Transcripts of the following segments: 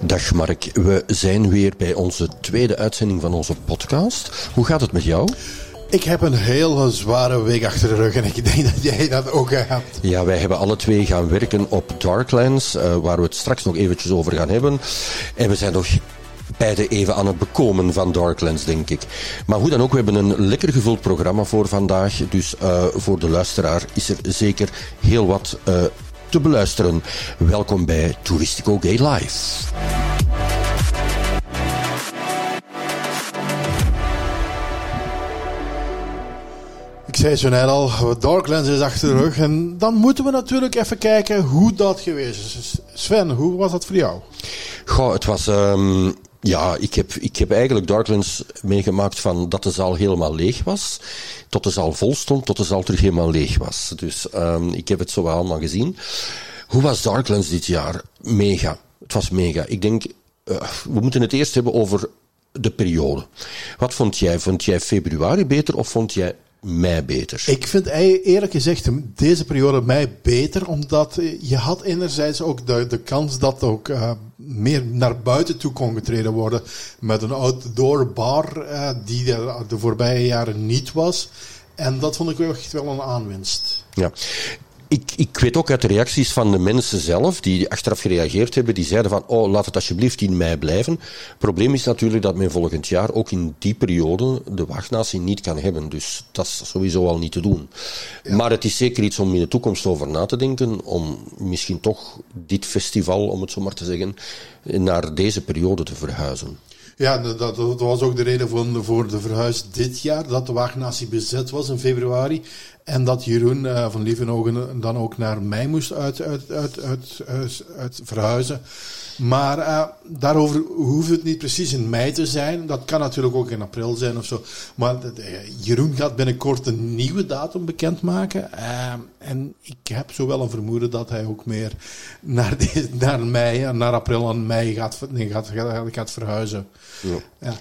Dag Mark, we zijn weer bij onze tweede uitzending van onze podcast. Hoe gaat het met jou? Ik heb een hele zware week achter de rug en ik denk dat jij dat ook hebt. Ja, wij hebben alle twee gaan werken op Darklands, uh, waar we het straks nog eventjes over gaan hebben. En we zijn nog beide even aan het bekomen van Darklands, denk ik. Maar hoe dan ook, we hebben een lekker gevuld programma voor vandaag. Dus uh, voor de luisteraar is er zeker heel wat uh, te beluisteren. Welkom bij Touristico Gay Live. Ik zei zo net al, Darklands is achter de rug. En dan moeten we natuurlijk even kijken hoe dat geweest is. Sven, hoe was dat voor jou? Goh, het was... Um, ja, ik heb, ik heb eigenlijk Darklands meegemaakt van dat de zaal helemaal leeg was, tot de zaal vol stond, tot de zaal terug helemaal leeg was. Dus um, ik heb het zo wel allemaal gezien. Hoe was Darklands dit jaar? Mega. Het was mega. Ik denk, uh, we moeten het eerst hebben over de periode. Wat vond jij? Vond jij februari beter of vond jij mij beter? Ik vind eerlijk gezegd deze periode mij beter, omdat je had enerzijds ook de, de kans dat ook uh, meer naar buiten toe kon getreden worden met een outdoor bar uh, die de, de voorbije jaren niet was. En dat vond ik echt wel een aanwinst. Ja, ik, ik weet ook uit de reacties van de mensen zelf, die achteraf gereageerd hebben, die zeiden van, oh, laat het alsjeblieft in mei blijven. Het probleem is natuurlijk dat men volgend jaar ook in die periode de wachtnatie niet kan hebben. Dus dat is sowieso al niet te doen. Ja. Maar het is zeker iets om in de toekomst over na te denken, om misschien toch dit festival, om het zo maar te zeggen, naar deze periode te verhuizen. Ja, dat, was ook de reden voor, voor de verhuis dit jaar, dat de wagennatie bezet was in februari. En dat Jeroen uh, van Lievenogen dan ook naar mij moest uit, uit, uit, uit, uit verhuizen. Maar uh, daarover hoeft het niet precies in mei te zijn. Dat kan natuurlijk ook in april zijn of zo. Maar uh, Jeroen gaat binnenkort een nieuwe datum bekendmaken. Uh, en ik heb zo wel een vermoeden dat hij ook meer naar, de, naar mei, naar april en mei gaat, nee, gaat, gaat, gaat verhuizen. Ja. ja.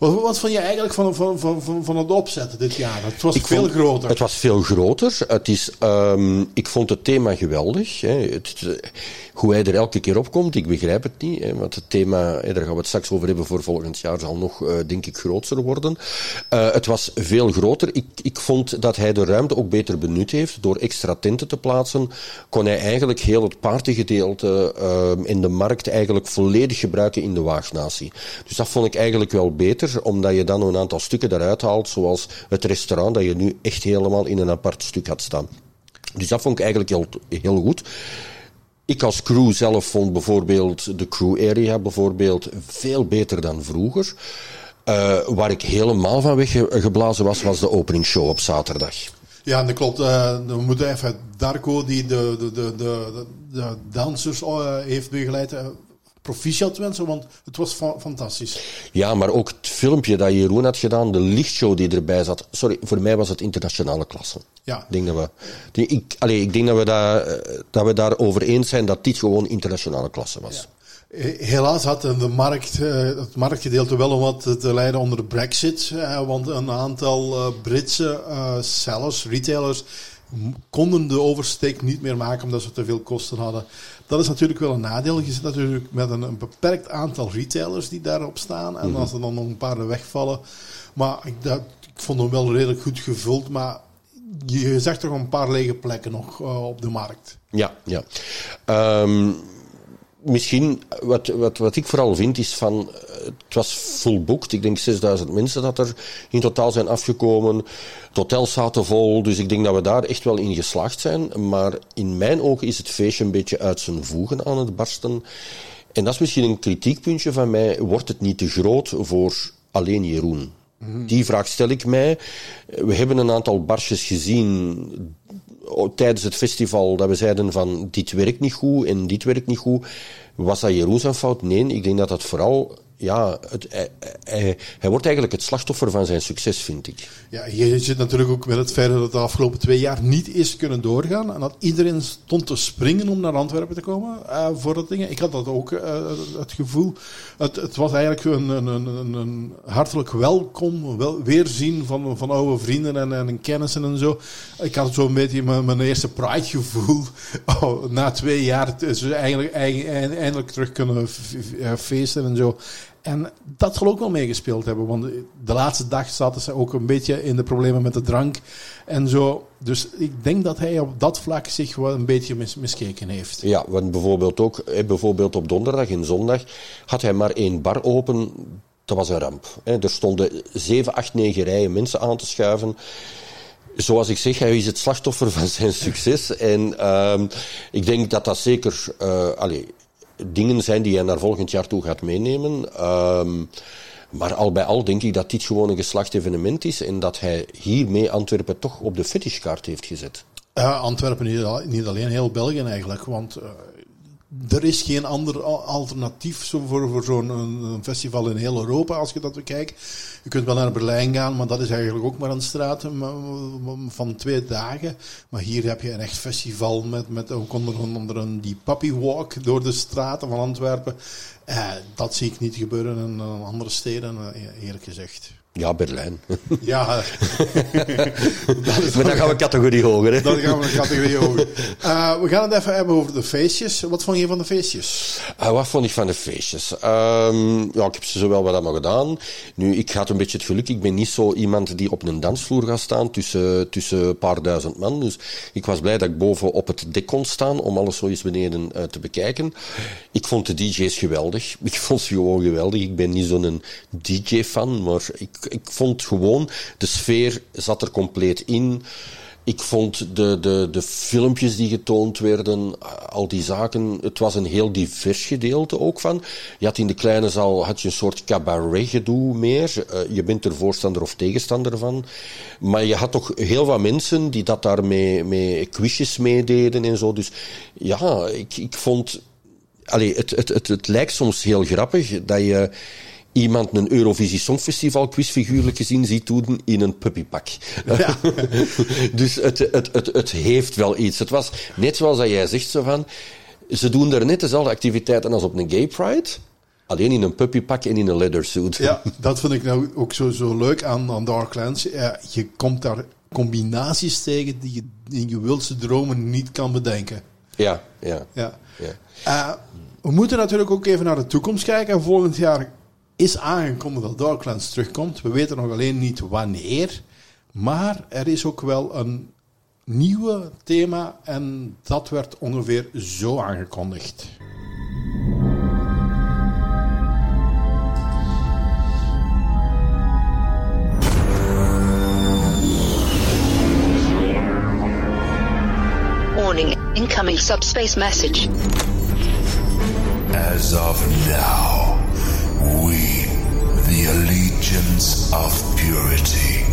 Wat, wat vond je eigenlijk van, van, van, van het opzetten dit jaar? Het was ik veel vond, groter. Het was veel groter. Het is, um, ik vond het thema geweldig. Hè. Het, hoe hij er elke keer op komt, ik begrijp het niet. Hè, want het thema, daar gaan we het straks over hebben voor volgend jaar, zal nog, uh, denk ik, groter worden. Uh, het was veel groter. Ik, ik vond dat hij de ruimte ook beter benut heeft. Door extra tenten te plaatsen, kon hij eigenlijk heel het partygedeelte uh, in de markt eigenlijk volledig gebruiken in de waagnatie. Dus dat vond ik eigenlijk wel beter, omdat je dan een aantal stukken daaruit haalt, zoals het restaurant dat je nu echt helemaal in een apart stuk had staan. Dus dat vond ik eigenlijk heel, heel goed. Ik als crew zelf vond bijvoorbeeld de crew area bijvoorbeeld veel beter dan vroeger. Uh, waar ik helemaal van weggeblazen was, was de openingsshow op zaterdag. Ja, dat klopt. We moeten even Darko, die de, de, de, de, de dansers uh, heeft begeleid, proficiat wensen, want het was fa fantastisch. Ja, maar ook het filmpje dat Jeroen had gedaan, de lichtshow die erbij zat. Sorry, voor mij was het internationale klasse. Ja. Ik denk dat we, ik, ik denk dat we, daar, dat we daarover eens zijn dat dit gewoon internationale klasse was. Ja. Helaas had de markt, het marktgedeelte wel wat te lijden onder de brexit. Want een aantal Britse sellers, retailers, konden de oversteek niet meer maken omdat ze te veel kosten hadden. Dat is natuurlijk wel een nadeel. Je zit natuurlijk met een, een beperkt aantal retailers die daarop staan. En als er dan nog een paar wegvallen. Maar ik, dat, ik vond hem wel redelijk goed gevuld. Maar je zag toch een paar lege plekken nog uh, op de markt. Ja, ja. Um, misschien, wat, wat, wat ik vooral vind, is van. Het was booked. Ik denk 6000 mensen dat er in totaal zijn afgekomen. Het hotel zaten vol. Dus ik denk dat we daar echt wel in geslaagd zijn. Maar in mijn ogen is het feestje een beetje uit zijn voegen aan het barsten. En dat is misschien een kritiekpuntje van mij. Wordt het niet te groot voor alleen Jeroen? Die vraag stel ik mij. We hebben een aantal barsjes gezien tijdens het festival dat we zeiden van dit werkt niet goed en dit werkt niet goed. Was dat Jeroen fout? Nee, ik denk dat dat vooral ja, het, hij, hij, wordt eigenlijk het slachtoffer van zijn succes, vind ik. Ja, je zit natuurlijk ook met het feit dat het de afgelopen twee jaar niet is kunnen doorgaan. En dat iedereen stond te springen om naar Antwerpen te komen uh, voor dat ding. Ik had dat ook, het gevoel. Het, het, was eigenlijk een, een, een, een hartelijk welkom, wel, weerzien van, van oude vrienden en, en kennissen en zo. Ik had zo'n beetje mijn, mijn eerste Pride-gevoel. Oh, na twee jaar, dus eigenlijk, eindelijk terug kunnen feesten en zo. En dat zal ook wel meegespeeld hebben, want de laatste dag zaten ze ook een beetje in de problemen met de drank en zo. Dus ik denk dat hij op dat vlak zich wel een beetje mis, miskeken heeft. Ja, want bijvoorbeeld ook, bijvoorbeeld op donderdag en zondag had hij maar één bar open. Dat was een ramp. Er stonden zeven, acht, negen rijen mensen aan te schuiven zoals ik zeg, hij is het slachtoffer van zijn succes. En uh, ik denk dat dat zeker. Uh, allez, dingen zijn die hij naar volgend jaar toe gaat meenemen. Um, maar al bij al denk ik dat dit gewoon een geslacht evenement is en dat hij hiermee Antwerpen toch op de fetishkaart heeft gezet. Uh, Antwerpen niet, niet, alleen, heel België eigenlijk. Want uh, er is geen ander alternatief voor, voor zo'n festival in heel Europa, als je dat bekijkt. Je kunt wel naar Berlijn gaan, maar dat is eigenlijk ook maar een straat van twee dagen. Maar hier heb je een echt festival met, met ook onder, een die puppy walk door de straten van Antwerpen. Eh, dat zie ik niet gebeuren in andere steden, eh, eerlijk gezegd. Ja, Berlijn. Ja. maar dan gaan we categorie hoger. Hè? Dan gaan we een categorie hoger. Uh, we gaan het even hebben over de feestjes. Wat vond je van de feestjes? Uh, wat vond ik van de feestjes? Um, ja, ik heb ze zowel wat allemaal gedaan. Nu, ik had een beetje het geluk. Ik ben niet zo iemand die op een dansvloer gaat staan tussen, tussen een paar duizend man. Dus ik was blij dat ik boven op het dek kon staan om alles zo eens beneden uh, te bekijken. Ik vond de DJ's geweldig. Ik vond ze gewoon geweldig. Ik ben niet zo'n DJ-fan, maar ik ik vond gewoon, de sfeer zat er compleet in. Ik vond de, de, de filmpjes die getoond werden, al die zaken, het was een heel divers gedeelte ook van. Je had in de kleine zaal had je een soort cabaret gedoe meer. Uh, je bent er voorstander of tegenstander van. Maar je had toch heel wat mensen die dat daar mee, quizjes meededen en zo. Dus ja, ik, ik vond... Allee, het, het, het, het lijkt soms heel grappig dat je iemand een Eurovisie Songfestival quiz figuurlijk gezien ziet doen in een puppypak. Ja. dus het, het, het, het heeft wel iets. Het was net zoals dat jij zegt zo van, ze doen er net dezelfde activiteiten als op een gay pride. Alleen in een puppypak en in een leather suit. Ja, dat vind ik nou ook zo, zo leuk aan, aan Darklands. Ja, je komt daar combinaties tegen die je in je wildste dromen niet kan bedenken. Ja, ja. ja. ja. Uh, we moeten natuurlijk ook even naar de toekomst kijken. Volgend jaar is aangekondigd dat Darklands terugkomt. We weten nog alleen niet wanneer. Maar er is ook wel een nieuwe thema en dat werd ongeveer zo aangekondigd. Warning, incoming subspace message. As of now. We, the allegiance of purity,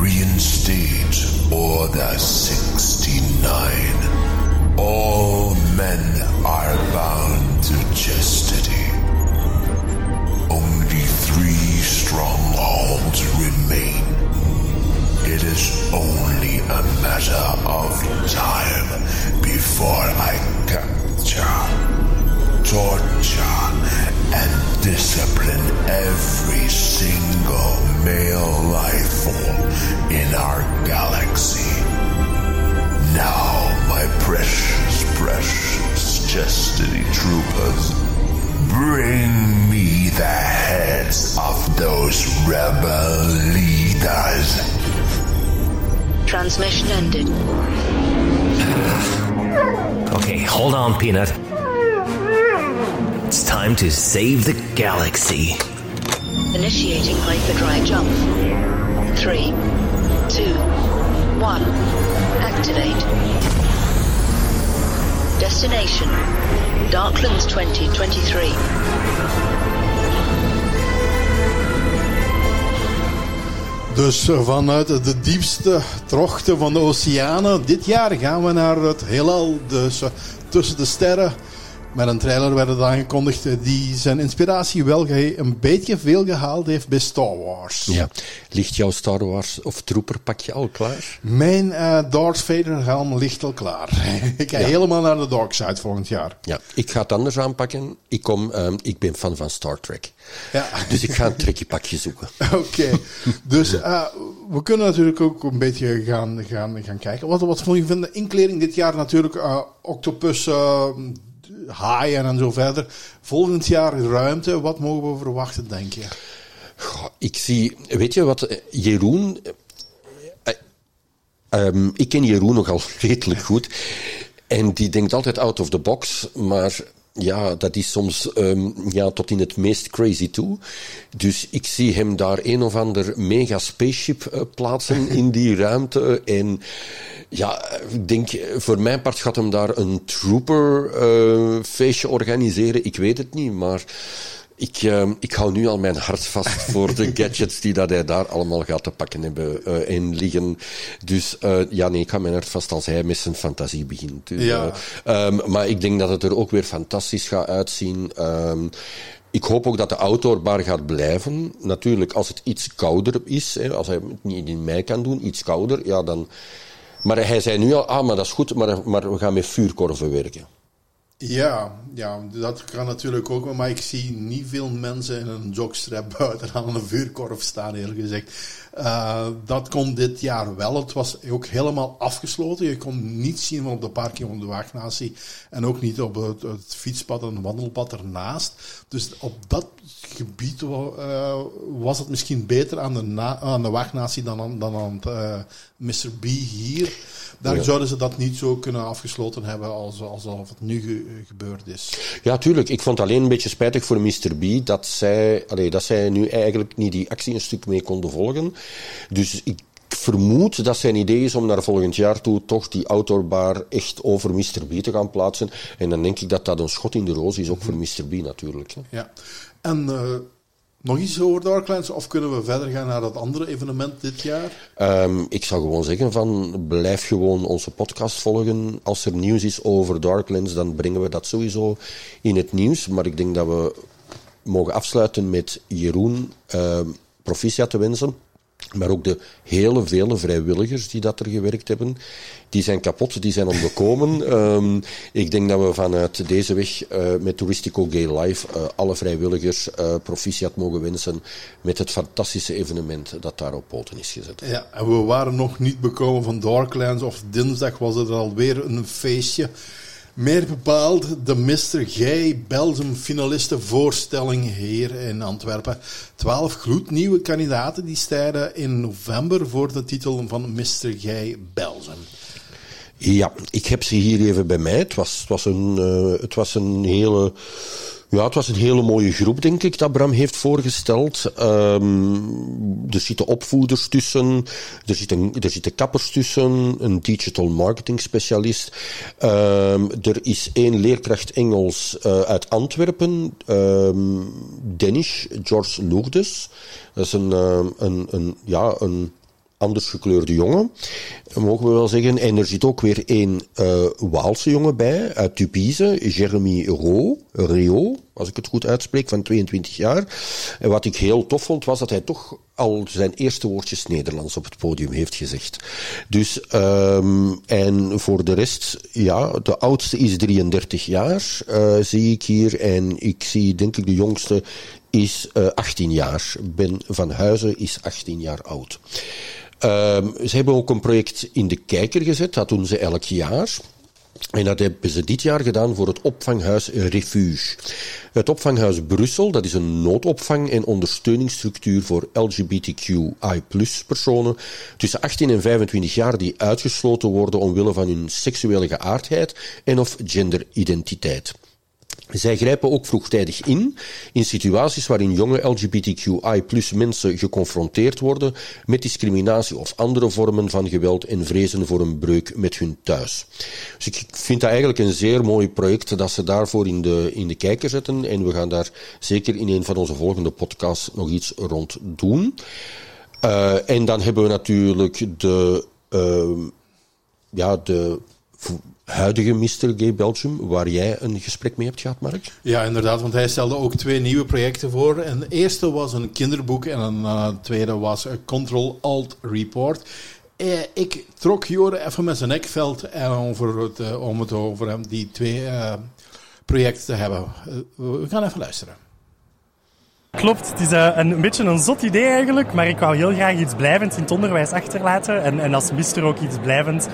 reinstate Order 69. All men are bound to chastity. Only three strongholds remain. It is only a matter of time before I capture, torture, and discipline every single male life form in our galaxy. Now, my precious, precious chastity troopers, bring me the heads of those rebel leaders. Transmission ended. okay, hold on, Peanut. It's time to save the galaxy. Initiating hyperdrive jump. Three, two, one. Activate. Destination Darklands 2023. Dus vanuit de diepste trochten van de oceanen. Dit jaar gaan we naar het heelal. Dus tussen de sterren Met een trailer werd het aangekondigd eh, die zijn inspiratie wel een beetje veel gehaald heeft bij Star Wars. Ja. Ligt jouw Star Wars of trooperpakje al klaar? Mijn eh Darth Vader helm ligt al klaar. ik ga helemaal naar de dark side volgend jaar. Ja, ik ga het anders aanpakken. Ik, kom, ehm, ik ben fan van Star Trek. Ja. Dus ik ga een trekjepakje zoeken. Oké, dus eh, we kunnen natuurlijk ook een beetje gaan, gaan, gaan kijken. Wat, wat vond je van de inkleding dit jaar? Natuurlijk eh, Octopus, eh haaien en zo verder. Volgend jaar ruimte, wat mogen we verwachten, denk je? Goh, ik zie, weet je wat, Jeroen. eh, ehm, ik ken Jeroen nogal redelijk goed. En die denkt altijd out of the box, maar ja, dat is soms ehm, ja, tot in het meest crazy toe. Dus ik zie hem daar een of ander mega spaceship eh, plaatsen in die ruimte. En ja, ik denk, voor mijn part gaat hem daar een trooper eh, feestje organiseren. Ik weet het niet, maar ik, eh, ik hou nu al mijn hart vast voor de gadgets die dat hij daar allemaal gaat te pakken hebben eh, en liggen. Dus eh, ja, nee, ik hou mijn hart vast als hij met zijn fantasie begint. Dus, Ja. eh, ehm, maar ik denk dat het er ook weer fantastisch gaat uitzien. Ehm, ik hoop ook dat de outdoorbar gaat blijven. Natuurlijk, als het iets kouder is, hè, als hij het niet in mei kan doen, iets kouder, ja dan... Maar hij zei nu al, ah, maar dat is goed, maar, maar we gaan met vuurkorven werken. Ja, ja, dat kan natuurlijk ook, maar ik zie niet veel mensen in een jogstrap buiten aan een vuurkorf staan, eerlijk gezegd. Eh, dat komt dit jaar wel. Het was ook helemaal afgesloten. Je kon niet zien op de parking op de Waagnatie en ook niet op het, het fietspad en wandelpad ernaast. Dus op dat gebied eh, was het misschien beter aan de, na- aan de Waagnatie dan aan, dan aan het eh, Mr. B hier. Daar Ja. zouden ze dat niet zo kunnen afgesloten hebben als, alsof het nu ge- gebeurd is. Ja, tuurlijk. Ik vond het alleen een beetje spijtig voor Mr. B dat zij, allee, dat zij nu eigenlijk niet die actie een stuk mee konden volgen. Dus ik vermoed dat zijn idee is om naar volgend jaar toe toch die outdoorbar echt over Mr. B te gaan plaatsen. En dan denk ik dat dat een schot in de roos is, ook voor Mr. B natuurlijk. hè. Ja. En eh, nog iets over Darklands, of kunnen we verder gaan naar dat andere evenement dit jaar? Ehm, ik zou gewoon zeggen van blijf gewoon onze podcast volgen. Als er nieuws is over Darklands, dan brengen we dat sowieso in het nieuws. Maar ik denk dat we mogen afsluiten met Jeroen ehm proficiat te wensen. Maar ook de hele vele vrijwilligers die dat er gewerkt hebben, die zijn kapot, die zijn omgekomen. Ehm, ik denk dat we vanuit deze weg eh, met Touristico Gay Live eh, alle vrijwilligers eh proficiat mogen wensen met het fantastische evenement dat daar op poten is gezet. Ja, en we waren nog niet bekomen van Darklands, of dinsdag was er alweer een feestje. Meer bepaald de Mr. Gay Belgium finalistenvoorstelling hier in Antwerpen. Twaalf gloednieuwe kandidaten die strijden in november voor de titel van Mr. Gay Belgium. Ja, ik heb ze hier even bij mij. Het was, het was, een, eh, het was een hele. Ja, het was een hele mooie groep, denk ik, dat Bram heeft voorgesteld. Ehm, er zitten opvoeders tussen, er zitten, er zitten kappers tussen, een digital marketing specialist. Ehm, er is één leerkracht Engels eh, uit Antwerpen, ehm Dennis George Lourdes. Dat is een, een, een, ja, een anders gekleurde jongen, mogen we wel zeggen. En er zit ook weer een eh Waalse jongen bij, uit Tubize, Jeremy Rio, als ik het goed uitspreek, van 22 jaar. En wat ik heel tof vond, was dat hij toch al zijn eerste woordjes Nederlands op het podium heeft gezegd. Dus, ehm en voor de rest, ja, de oudste is 33 jaar, eh, zie ik hier. En ik zie, denk ik, de jongste is eh 18 jaar. Ben van Huizen is 18 jaar oud. Ehm, ze hebben ook een project in de kijker gezet, dat doen ze elk jaar. En dat hebben ze dit jaar gedaan voor het opvanghuis Refuge. Het opvanghuis Brussel, dat is een noodopvang en ondersteuningsstructuur voor LGBTQI personen tussen 18 en 25 jaar die uitgesloten worden omwille van hun seksuele geaardheid en of genderidentiteit. Zij grijpen ook vroegtijdig in, in situaties waarin jonge LGBTQI mensen geconfronteerd worden met discriminatie of andere vormen van geweld en vrezen voor een breuk met hun thuis. Dus ik vind dat eigenlijk een zeer mooi project dat ze daarvoor in de, in de kijker zetten en we gaan daar zeker in een van onze volgende podcasts nog iets rond doen. Uh, en dan hebben we natuurlijk de, uh, ja, de huidige Mr. Gay Belgium, waar jij een gesprek mee hebt gehad, Mark? Ja, inderdaad, want hij stelde ook twee nieuwe projecten voor. En de eerste was een kinderboek en een eh, tweede was een Control Alt Report. Eh, ik trok Jore even met zijn nekveld en over het, eh, om het over hem die twee eh, projecten te hebben. Eh, we gaan even luisteren. Klopt, het is eh, een, een beetje een zot idee eigenlijk, maar ik wou heel graag iets blijvends in het onderwijs achterlaten. En, en als mister ook iets blijvends,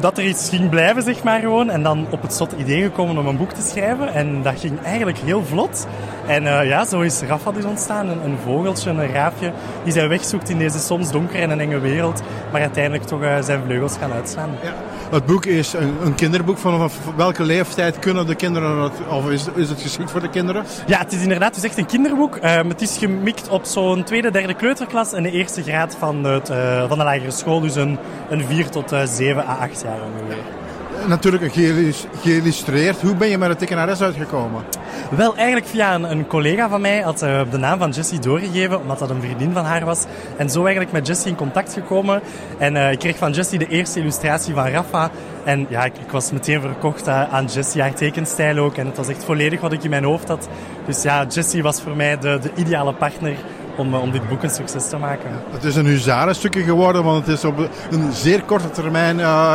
dat er iets ging blijven, zeg maar gewoon. En dan op het zot idee gekomen om een boek te schrijven. En dat ging eigenlijk heel vlot. En eh, ja, zo is Rafa dus ontstaan. Een, een vogeltje, een raafje, die zijn weg zoekt in deze soms donkere en enge wereld. Maar uiteindelijk toch eh, zijn vleugels gaan uitslaan. Ja. Het boek is een, een kinderboek. Vanaf welke leeftijd kunnen de kinderen het, of is, is het geschikt voor de kinderen? Ja, het is inderdaad dus echt een kinderboek. Ehm, het is gemikt op zo'n tweede, derde kleuterklas en de eerste graad van, het, eh, van de lagere school. Dus een, een 4 tot eh, 7 à 8 jaar ongeveer. Natuurlijk geïllus- geïllustreerd. Hoe ben je met het tekenares uitgekomen? Wel, eigenlijk via een, collega van mij had eh, de naam van Jessie doorgegeven, omdat dat een vriendin van haar was. En zo eigenlijk met Jessie in contact gekomen. En eh, ik kreeg van Jessie de eerste illustratie van Rafa. En ja, ik, ik was meteen verkocht eh, aan Jessie, haar tekenstijl ook. En het was echt volledig wat ik in mijn hoofd had. Dus ja, Jessie was voor mij de, de ideale partner om, eh, om dit boek een succes te maken. Het is een huzarenstukje geworden, want het is op een zeer korte termijn eh,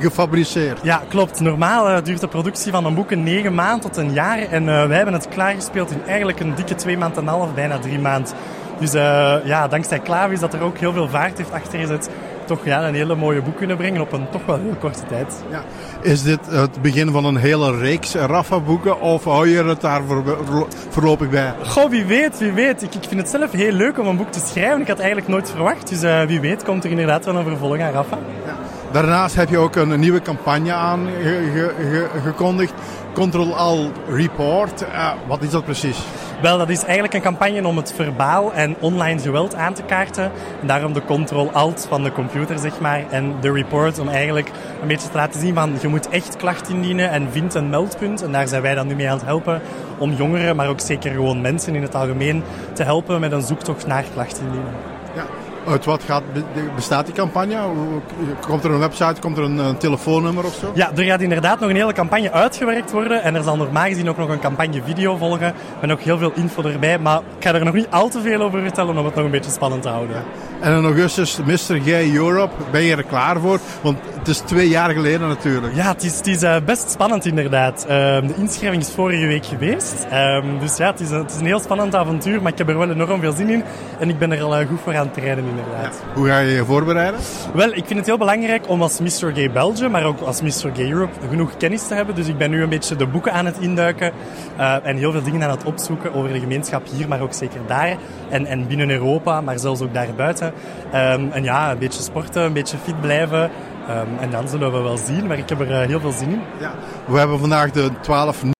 gefabriceerd. Ja, klopt. Normaal eh, duurt de productie van een boek een negen maanden tot een jaar. En wij hebben het klaargespeeld in eigenlijk een dikke twee maanden en een half, bijna drie maanden. Dus ja, dankzij Klavis dat er ook heel veel vaart heeft achter gezet, toch ja, een hele mooie boek kunnen brengen op een toch wel heel korte tijd. Ja. Is dit het begin van een hele reeks Rafa-boeken of hou je het daar voor- voorlopig bij? Goh, wie weet, wie weet. Ik, ik vind het zelf heel leuk om een boek te schrijven. Ik had eigenlijk nooit verwacht. Dus eh, wie weet komt er inderdaad wel een vervolg aan Rafa. Daarnaast heb je ook een nieuwe campagne aangekondigd. Control All Report. Eh, wat is dat precies? Wel, dat is eigenlijk een campagne om het verbaal en online geweld aan te kaarten. En daarom de Ctrl-Alt van de computer, zeg maar. En de report om eigenlijk een beetje te laten zien van je moet echt klacht indienen en vind een meldpunt. En daar zijn wij dan nu mee aan het helpen om jongeren, maar ook zeker gewoon mensen in het algemeen te helpen met een zoektocht naar klacht indienen. Uit wat gaat, bestaat die campagne? Komt er een website, komt er een, een telefoonnummer of zo? Ja, er gaat inderdaad nog een hele campagne uitgewerkt worden. En er zal normaal gezien ook nog een campagne video volgen. Met ook heel veel info erbij. Maar ik ga er nog niet al te veel over vertellen om het nog een beetje spannend te houden. En in augustus Mr. Gay Europe. Ben je er klaar voor? Want het is twee jaar geleden natuurlijk. Ja, het is, het is eh, best spannend inderdaad. Ehm, de inschrijving is vorige week geweest. Ehm, dus ja, het is, een, het is een heel spannend avontuur. Maar ik heb er wel enorm veel zin in. En ik ben er al eh, goed voor aan het trainen inderdaad. Hoe ga je je voorbereiden? Wel, ik vind het heel belangrijk om als Mr. Gay Belgium, maar ook als Mr. Gay Europe, genoeg kennis te hebben. Dus ik ben nu een beetje de boeken aan het induiken eh, en heel veel dingen aan het opzoeken over de gemeenschap hier, maar ook zeker daar. En, en binnen Europa, maar zelfs ook daarbuiten. Ehm, en ja, een beetje sporten, een beetje fit blijven. Ehm, en dan zullen we wel zien, maar ik heb er eh, heel veel zin in. Ja. We hebben vandaag de twaalf nieuwe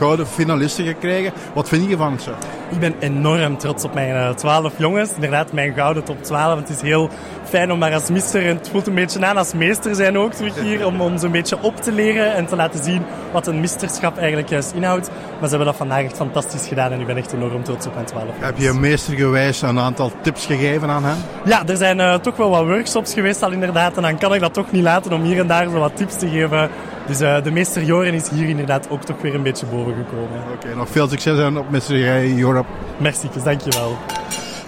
gouden finalisten gekregen. Wat vind je van ze? Ik ben enorm trots op mijn eh, twaalf jongens. Inderdaad, mijn gouden top 12. Het is heel fijn om maar als mister, en het voelt een beetje aan als meester zijn ook terug hier, om, om zo'n beetje op te leren en te laten zien wat een misterschap eigenlijk juist inhoudt. Maar ze hebben dat vandaag echt fantastisch gedaan en ik ben echt enorm trots op mijn twaalf jongens. Heb je meestergewijs een aantal tips gegeven aan hen? Ja, er zijn eh, toch wel wat workshops geweest al inderdaad. En dan kan ik dat toch niet laten om hier en daar zo wat tips te geven. Dus eh, de meester Joren is hier inderdaad ook toch weer een beetje boven gekomen. Oké, nog veel succes en op. Gay Europe. Merci, dankjewel.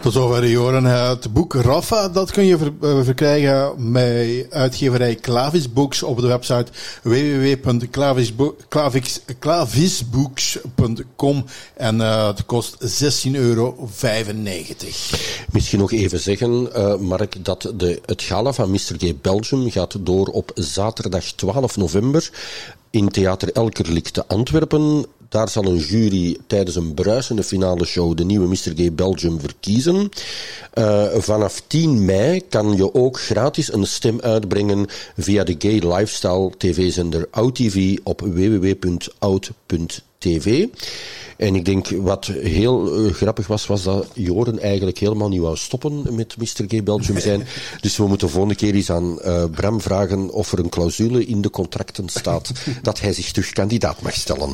Tot zover Joren. Het boek Rafa, dat kun je eh, verkrijgen bij uitgeverij Clavis Books op de website www.clavisbooks.com en eh, het kost 16,95 euro. Misschien nog even zeggen, eh, Mark, dat de, het gala van Mr. Gay Belgium gaat door op zaterdag 12 november in Theater Elkerlijk te Antwerpen. Daar zal een jury tijdens een bruisende finale show de nieuwe Mr. Gay Belgium verkiezen. Eh, vanaf 10 mei kan je ook gratis een stem uitbrengen via de Gay Lifestyle TV-zender OutTV op www.out.tv. En ik denk wat heel eh, grappig was, was dat Joren eigenlijk helemaal niet wou stoppen met Mr. Gay Belgium zijn. dus we moeten de volgende keer eens aan eh, Bram vragen of er een clausule in de contracten staat dat hij zich terug kandidaat mag stellen.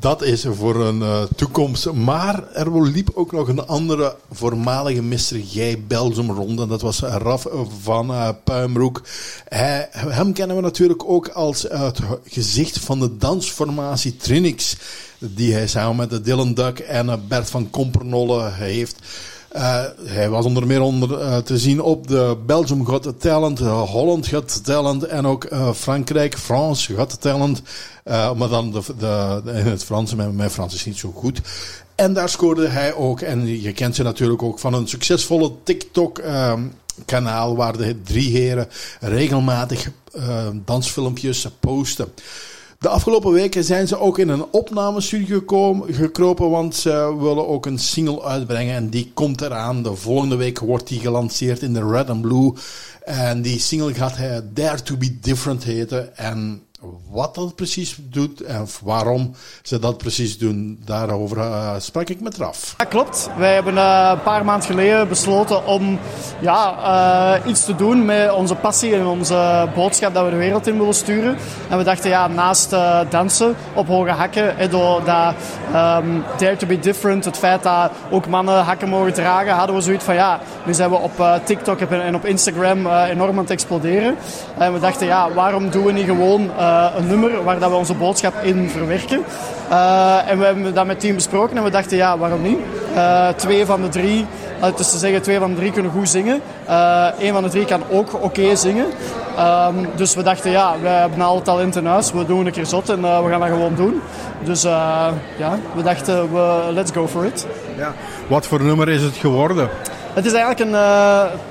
Dat is voor een uh, toekomst. Maar er liep ook nog een andere voormalige Mr. Gij Belgium rond. En dat was Raf van uh, Puimbroek. Hij, hem kennen we natuurlijk ook als het gezicht van de dansformatie Trinix. Die hij samen met Dylan Duck en Bert van Kompernolle heeft. Uh, hij was onder meer onder, uh, te zien op de Belgium Got Talent, uh, Holland Got Talent en ook Frankrijk, France Got Talent. maar dan de, de, in het Frans, mijn, mijn Frans is niet zo goed. En daar scoorde hij ook, en je kent ze natuurlijk ook van een succesvolle TikTok-kanaal waar de drie heren regelmatig dansfilmpjes posten. De afgelopen weken zijn ze ook in een opnamestudio gekropen, want ze willen ook een single uitbrengen. En die komt eraan. De volgende week wordt die gelanceerd in de Red and Blue. En die single gaat Dare to be Different heten. En wat dat precies doet en waarom ze dat precies doen, daarover uh, sprak ik met Raf. Ja, klopt. Wij hebben uh, een paar maanden geleden besloten om ja, uh, iets te doen met onze passie en onze boodschap dat we de wereld in willen sturen. En we dachten, ja, naast dansen op hoge hakken, door dat um, Dare to be Different, het feit dat ook mannen hakken mogen dragen, hadden we zoiets van, ja, nu zijn we op TikTok en op Instagram enorm aan het exploderen. En we dachten, ja, waarom doen we niet gewoon uh, een nummer waar dat we onze boodschap in verwerken. Uh, en we hebben dat met het team besproken en we dachten, ja, waarom niet? Uh, twee van de drie, dus te zeggen, twee van de drie kunnen goed zingen. Eén van de drie kan ook oké okay zingen. Um, dus we dachten, ja, we hebben al talent in huis, we doen een keer zot en we gaan dat gewoon doen. Dus ja, we dachten, we, let's go for it. Ja. Wat voor nummer is het geworden? Het is eigenlijk een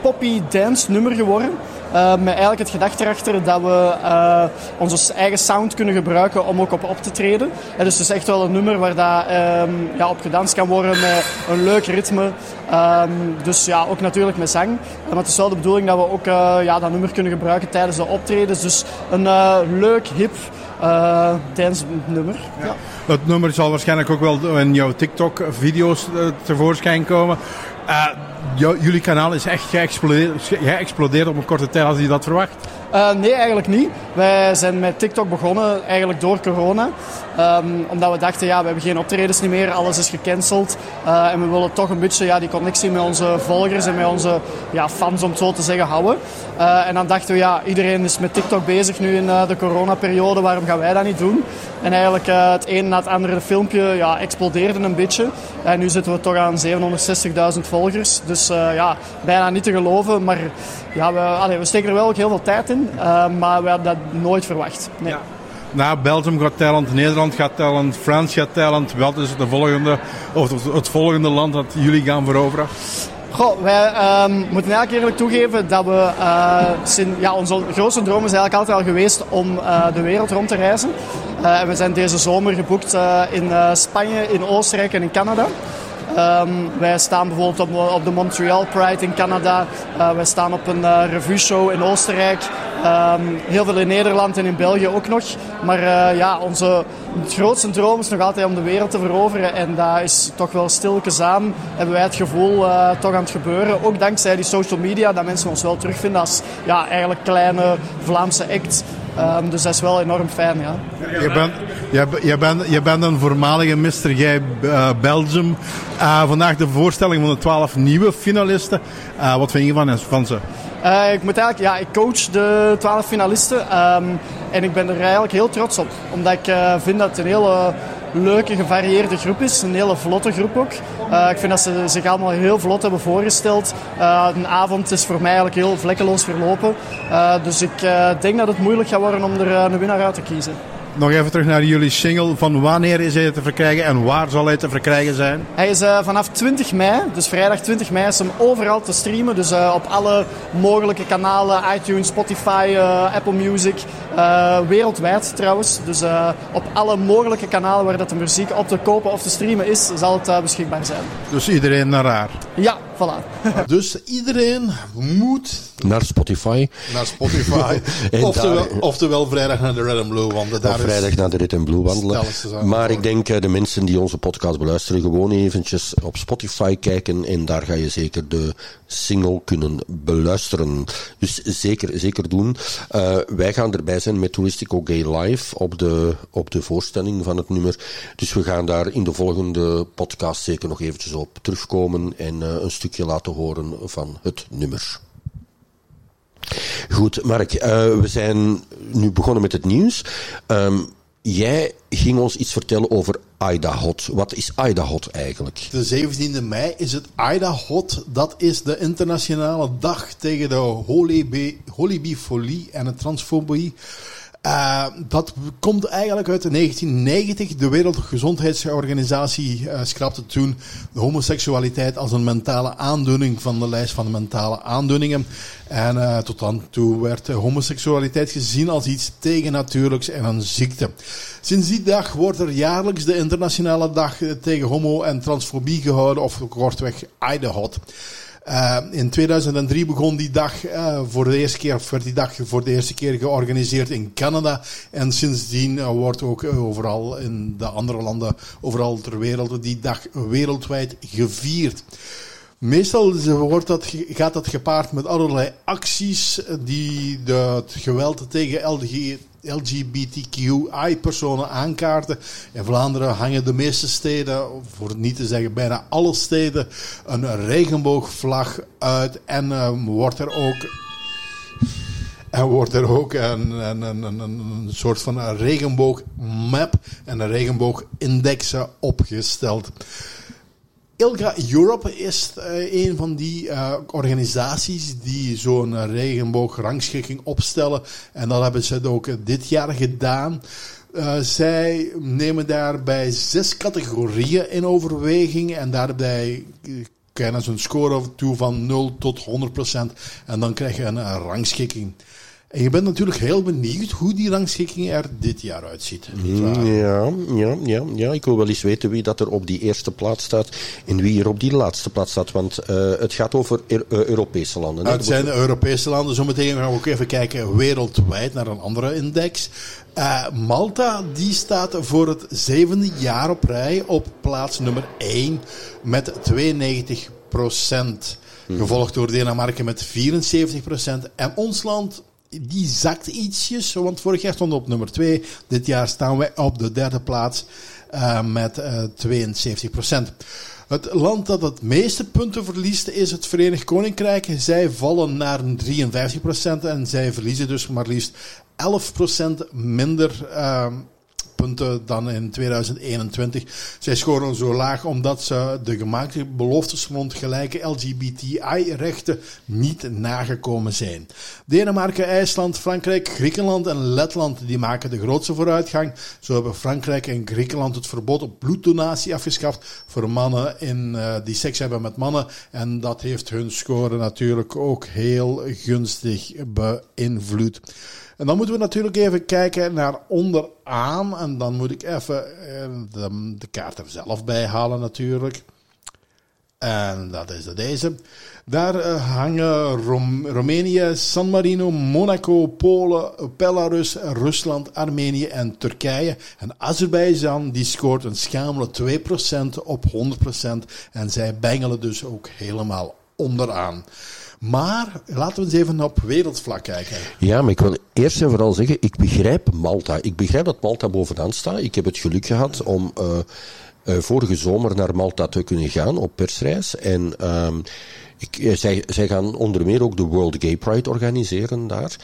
poppy dance nummer geworden. Uh, met eigenlijk het gedachte erachter dat we uh, onze eigen sound kunnen gebruiken om ook op op te treden. En dus het is echt wel een nummer waar dat, um, ja, op gedanst kan worden met een leuk ritme. Um, dus ja, ook natuurlijk met zang. Maar het is wel de bedoeling dat we ook uh, ja, dat nummer kunnen gebruiken tijdens de optredens. Dus een leuk, hip dance nummer. Ja. Het nummer zal waarschijnlijk ook wel in jouw TikTok-video's tevoorschijn komen. Jullie kanaal is echt geëxplodeerd, geëxplodeerd op een korte tijd als je dat verwacht? Uh, nee, eigenlijk niet. Wij zijn met TikTok begonnen eigenlijk door corona. Um, omdat we dachten, ja, we hebben geen optredens meer, alles is gecanceld. Uh, en we willen toch een beetje ja, die connectie met onze volgers en met onze ja, fans, om het zo te zeggen, houden. Uh, en dan dachten we, ja, iedereen is met TikTok bezig nu in de coronaperiode, waarom gaan wij dat niet doen? En eigenlijk het een na het andere filmpje ja, explodeerde een beetje. En nu zitten we toch aan 760.000 volgers. Dus ja, bijna niet te geloven. Maar ja, we, we steken er wel ook heel veel tijd in. maar we hadden dat nooit verwacht. Nee. Na Belgium gaat talent, Nederland gaat talent, Frans gaat talent. Wat is de volgende, of het volgende land dat jullie gaan veroveren? Goh, wij um, moeten eigenlijk eerlijk toegeven dat we, uh, ja, onze grootste droom is eigenlijk altijd al geweest om uh, de wereld rond te reizen. Uh, en we zijn deze zomer geboekt in Spanje, in Oostenrijk en in Canada. Um, wij staan bijvoorbeeld op, op, de Montreal Pride in Canada. Wij staan op een revue show in Oostenrijk. Um, heel veel in Nederland en in België ook nog. Maar uh, ja, onze grootste droom is nog altijd om de wereld te veroveren. En dat is toch wel stilletjes aan. Hebben wij het gevoel toch aan het gebeuren. Ook dankzij die social media, dat mensen ons wel terugvinden als ja, eigenlijk kleine Vlaamse act. Um, dus dat is wel enorm fijn, ja. Je bent, je, je bent, je bent een voormalige Mr. Gij uh, Belgium. Uh, vandaag de voorstelling van de twaalf nieuwe finalisten. Uh, wat vind je van, van ze? ik moet eigenlijk, ja, ik coach de twaalf finalisten. Um, en ik ben er eigenlijk heel trots op. Omdat ik vind dat het een hele leuke, gevarieerde groep is. Een hele vlotte groep ook. Uh, ik vind dat ze zich allemaal heel vlot hebben voorgesteld. Uh, een avond is voor mij eigenlijk heel vlekkeloos verlopen. Uh, dus ik denk dat het moeilijk gaat worden om er een winnaar uit te kiezen. Nog even terug naar jullie single. Van wanneer is hij te verkrijgen en waar zal hij te verkrijgen zijn? Hij is uh, vanaf 20 mei, dus vrijdag 20 mei, is hem overal te streamen. Dus uh, op alle mogelijke kanalen, iTunes, Spotify, uh, Apple Music. wereldwijd trouwens. Dus op alle mogelijke kanalen waar dat de muziek op te kopen of te streamen is, zal het beschikbaar zijn. Dus iedereen naar haar? Ja, voilà. dus iedereen moet... Naar Spotify. Naar Spotify. oftewel, oftewel, vrijdag naar de Red and Blue, want daar vrijdag naar de Rit en Blue wandelen. Maar ik denk uh, de mensen die onze podcast beluisteren, gewoon eventjes op Spotify kijken en daar ga je zeker de single kunnen beluisteren. Dus zeker, zeker doen. Uh, wij gaan erbij zijn met Touristico Gay Live op de, op de voorstelling van het nummer. Dus we gaan daar in de volgende podcast zeker nog eventjes op terugkomen en eh, een stukje laten horen van het nummer. Goed, Mark, eh, we zijn nu begonnen met het nieuws. Ehm, jij ging ons iets vertellen over Aida Hot. Wat is Aida Hot eigenlijk? De 17e mei is het Aida Hot. Dat is de internationale dag tegen de holibifolie en de transfobie. Uh, dat komt eigenlijk uit 1990. De Wereldgezondheidsorganisatie uh, schrapte toen de homoseksualiteit als een mentale aandoening van de lijst van mentale aandoeningen. En uh, tot dan toe werd homoseksualiteit gezien als iets tegennatuurlijks en een ziekte. Sinds die dag wordt er jaarlijks de internationale dag tegen homo- en transfobie gehouden, of kortweg Hot. Uh, in 2003 begon die dag uh, voor de eerste keer, werd die dag voor de eerste keer georganiseerd in Canada. En sindsdien uh, wordt ook overal in de andere landen, overal ter wereld, die dag wereldwijd gevierd. Meestal wordt dat, gaat dat gepaard met allerlei acties die het geweld tegen LG, LGBTQI-personen aankaarten. In Vlaanderen hangen de meeste steden, voor niet te zeggen bijna alle steden, een regenboogvlag uit. En uh, wordt er ook. En wordt er ook een, een, een, een, soort van regenboogmap en een regenboogindex opgesteld. ILGA Europe is uh, een van die uh, organisaties die zo'n regenboograngschikking opstellen. En dat hebben ze ook dit jaar gedaan. Zij nemen daarbij zes categorieën in overweging. En daarbij krijgen ze een score toe van 0 tot 100%. En dan krijg je een rangschikking. En je bent natuurlijk heel benieuwd hoe die rangschikking er dit jaar uitziet. Ja, ja, ja, ja, ik wil wel eens weten wie dat er op die eerste plaats staat en wie er op die laatste plaats staat. Want uh, het gaat over uh, Europese landen. Hè? Het zijn de Europese landen. Zometeen gaan we ook even kijken wereldwijd naar een andere index. Uh, Malta die staat voor het zevende jaar op rij op plaats nummer 1 met 92 procent. Gevolgd door Denemarken met 74 procent. En ons land die zakt ietsjes, want vorig jaar stonden we op nummer 2. Dit jaar staan wij op de derde plaats uh, met uh, 72 procent. Het land dat het meeste punten verliest is het Verenigd Koninkrijk. Zij vallen naar 53 procent en zij verliezen dus maar liefst 11 procent minder uh, punten dan in 2021. Zij scoren zo laag omdat ze de gemaakte beloftes rond gelijke LGBTI-rechten niet nagekomen zijn. Denemarken, IJsland, Frankrijk, Griekenland en Letland die maken de grootste vooruitgang. Zo hebben Frankrijk en Griekenland het verbod op bloeddonatie afgeschaft voor mannen in, uh, die seks hebben met mannen. En dat heeft hun score natuurlijk ook heel gunstig beïnvloed. En dan moeten we natuurlijk even kijken naar onderaan. En dan moet ik even de, de kaart er zelf bij halen natuurlijk. En dat is deze. Daar uh, hangen Roemenië, San Marino, Monaco, Polen, Belarus, Rusland, Armenië en Turkije. En Azerbeidzjan die scoort een schamele 2% op 100%. En zij bengelen dus ook helemaal onderaan. Maar laten we eens even op wereldvlak kijken. Ja, maar ik wil eerst en vooral zeggen, ik begrijp Malta. Ik begrijp dat Malta bovenaan staat. Ik heb het geluk gehad om uh, uh, vorige zomer naar Malta te kunnen gaan op persreis. En uh, ik, eh, zij, zij gaan onder meer ook de World Gay Pride organiseren daar.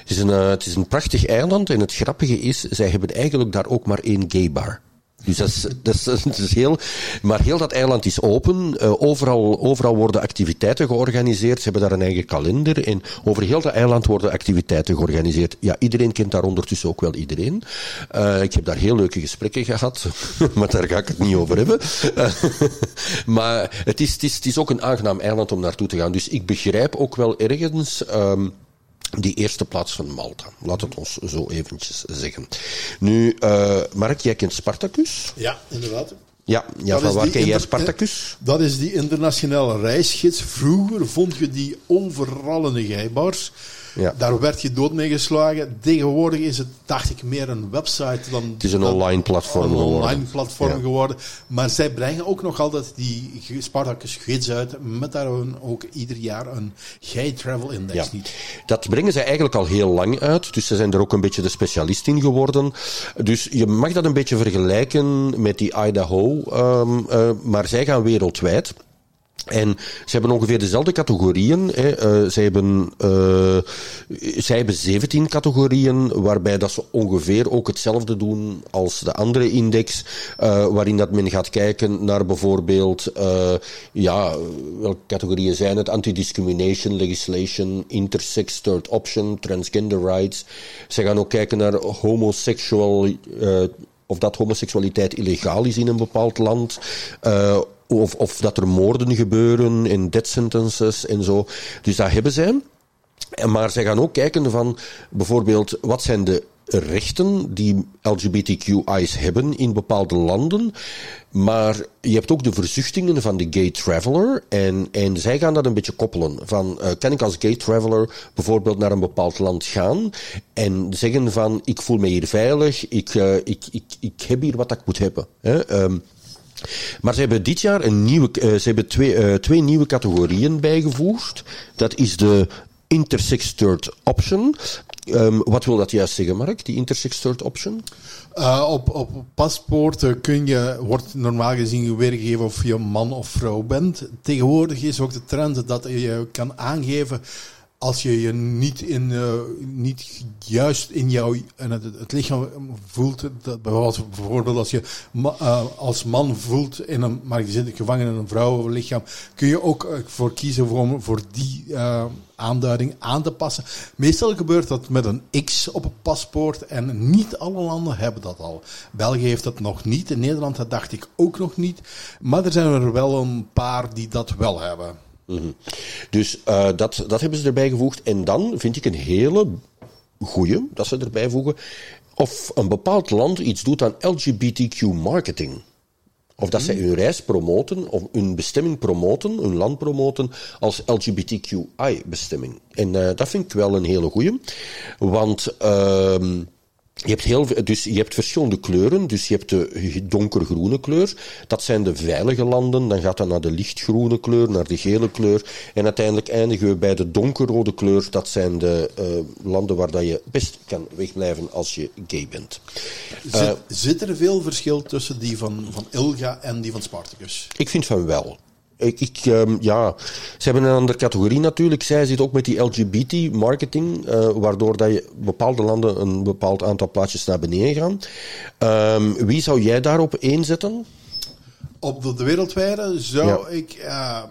Het is, een, het is een prachtig eiland en het grappige is, zij hebben eigenlijk daar ook maar één gay bar. Dus dat is, dat, is, heel, maar heel dat eiland is open. Uh, overal, overal worden activiteiten georganiseerd. Ze hebben daar een eigen kalender. En over heel dat eiland worden activiteiten georganiseerd. Ja, iedereen kent daar ondertussen ook wel iedereen. Uh, ik heb daar heel leuke gesprekken gehad. maar daar ga ik het niet over hebben. Uh, maar het is, het, is, ook een aangenaam eiland om naartoe te gaan. Dus ik begrijp ook wel ergens. Um, die eerste plaats van Malta. Laat het ons zo eventjes zeggen. Nu, uh, Mark, jij kent Spartacus? Ja, inderdaad. Ja, ja van waar ken jij Spartacus? Dat is die internationale reisgids. Vroeger vond je die overal in de gijbars. Ja. Daar werd je dood mee geslagen. Tegenwoordig is het, dacht ik, meer een website dan... Het is een dan- online platform Een geworden. online platform Ja. geworden. Maar zij brengen ook nog altijd die Spartacus gids uit. Met daar ook ieder jaar een Gay Travel Index. Ja. Niet. Dat brengen zij eigenlijk al heel lang uit. Dus ze zijn er ook een beetje de specialist in geworden. Dus je mag dat een beetje vergelijken met die Idaho. ehm, eh, maar zij gaan wereldwijd. En ze hebben ongeveer dezelfde categorieën. Hè. Eh, zij, hebben, eh, zij hebben 17 categorieën, waarbij dat ze ongeveer ook hetzelfde doen als de andere index. eh, waarin dat men gaat kijken naar bijvoorbeeld, ja, welke categorieën zijn het? Anti-discrimination legislation, intersex third option, transgender rights. Ze gaan ook kijken naar homosexual, of dat homoseksualiteit illegaal is in een bepaald land. Of, of dat er moorden gebeuren en death sentences en zo. Dus dat hebben zij. Maar zij gaan ook kijken van bijvoorbeeld wat zijn de rechten die LGBTQI's hebben in bepaalde landen. Maar je hebt ook de verzuchtingen van de gay traveler. En, en zij gaan dat een beetje koppelen. Van, eh, kan ik als gay traveler bijvoorbeeld naar een bepaald land gaan en zeggen van ik voel me hier veilig, ik, eh, ik, ik, ik heb hier wat ik moet hebben. Hè? Ehm, maar ze hebben dit jaar een nieuwe, eh, ze hebben twee, eh, twee nieuwe categorieën bijgevoegd. Dat is de intersex third option. Ehm, wat wil dat juist zeggen, Mark, die intersex third option? Uh, op, op paspoorten kun je, wordt normaal gezien weergegeven of je man of vrouw bent. Tegenwoordig is ook de trend dat je kan aangeven als je je niet, in, uh, niet juist in jouw in het, het lichaam voelt. Dat, bijvoorbeeld, als je uh, als man voelt in een, maar je zit gevangen in een vrouwenlichaam, kun je ook uh, voor kiezen voor, voor die aanduiding aan te passen. Meestal gebeurt dat met een X op een paspoort en niet alle landen hebben dat al. België heeft dat nog niet, in Nederland dat dacht ik ook nog niet, maar er zijn er wel een paar die dat wel hebben. Mm -hmm. Dus uh, dat, dat hebben ze erbij gevoegd. En dan vind ik een hele goeie dat ze erbij voegen. Of een bepaald land iets doet aan LGBTQ marketing. Of dat zij hun reis promoten, of hun bestemming promoten, hun land promoten als LGBTQI-bestemming. En uh, dat vind ik wel een hele goeie. Want uh, je hebt, heel, dus je hebt verschillende kleuren. Dus je hebt de donkergroene kleur. Dat zijn de veilige landen. Dan gaat dat naar de lichtgroene kleur, naar de gele kleur. En uiteindelijk eindigen we bij de donkerrode kleur. Dat zijn de uh, landen waar dat je best kan wegblijven als je gay bent. Zit, uh, zit er veel verschil tussen die van, van Ilga en die van Spartacus? Ik vind van wel. Ik, ik um, ja, ze hebben een andere categorie natuurlijk. Zij zit ook met die LGBT-marketing, uh, waardoor dat je bepaalde landen een bepaald aantal plaatsjes naar beneden gaan. Um, wie zou jij daarop inzetten? Op de, de wereldwijde zou ja. ik, uh,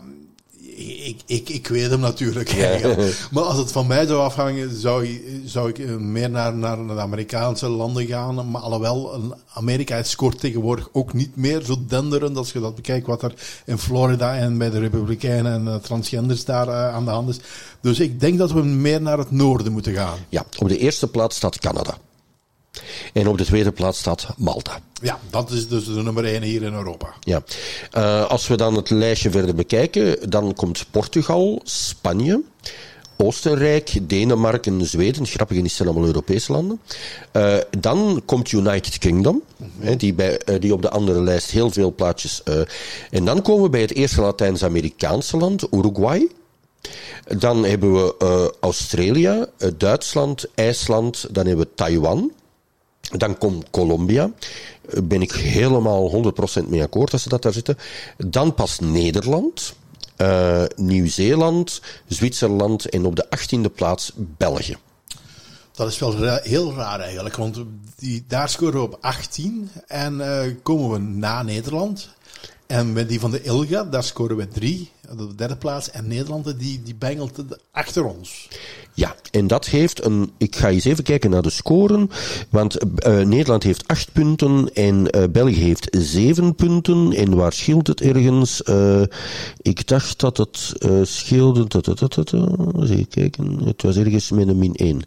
ik, ik... Ik weet hem natuurlijk. Ja. maar als het van mij zou afhangen, zou, zou ik meer naar, naar de Amerikaanse landen gaan. Maar alhoewel, Amerika scoort tegenwoordig ook niet meer zo denderend. Als je dat bekijkt wat er in Florida en bij de Republikeinen en uh, transgenders daar uh, aan de hand is. Dus ik denk dat we meer naar het noorden moeten gaan. Ja, op de eerste plaats staat Canada. En op de tweede plaats staat Malta. Ja, dat is dus de nummer 1 hier in Europa. Ja. Uh, als we dan het lijstje verder bekijken, dan komt Portugal, Spanje, Oostenrijk, Denemarken, Zweden. Grappig is, zijn allemaal Europese landen. Uh, dan komt United Kingdom, hè, die, bij, uh, die op de andere lijst heel veel plaatjes. en dan komen we bij het eerste Latijns-Amerikaanse land, Uruguay. Dan hebben we Australië, Duitsland, IJsland, dan hebben we Taiwan. Dan komt Colombia. Ben ik helemaal 100% mee akkoord als ze dat daar zitten. Dan pas Nederland, uh, Nieuw-Zeeland, Zwitserland en op de 18e plaats België. Dat is wel heel raar eigenlijk, want die, daar scoren we op 18 en uh, komen we na Nederland. En met die van de Ilga, daar scoren we 3, op de derde plaats. En Nederland, die, die bengelt achter ons. Ja, en dat heeft een. Ik ga eens even kijken naar de scoren. Want uh, Nederland heeft 8 punten en uh, België heeft 7 punten. En waar scheelt het ergens? Uh, ik dacht dat het scheelde. Even kijken. Het was ergens met een min 1.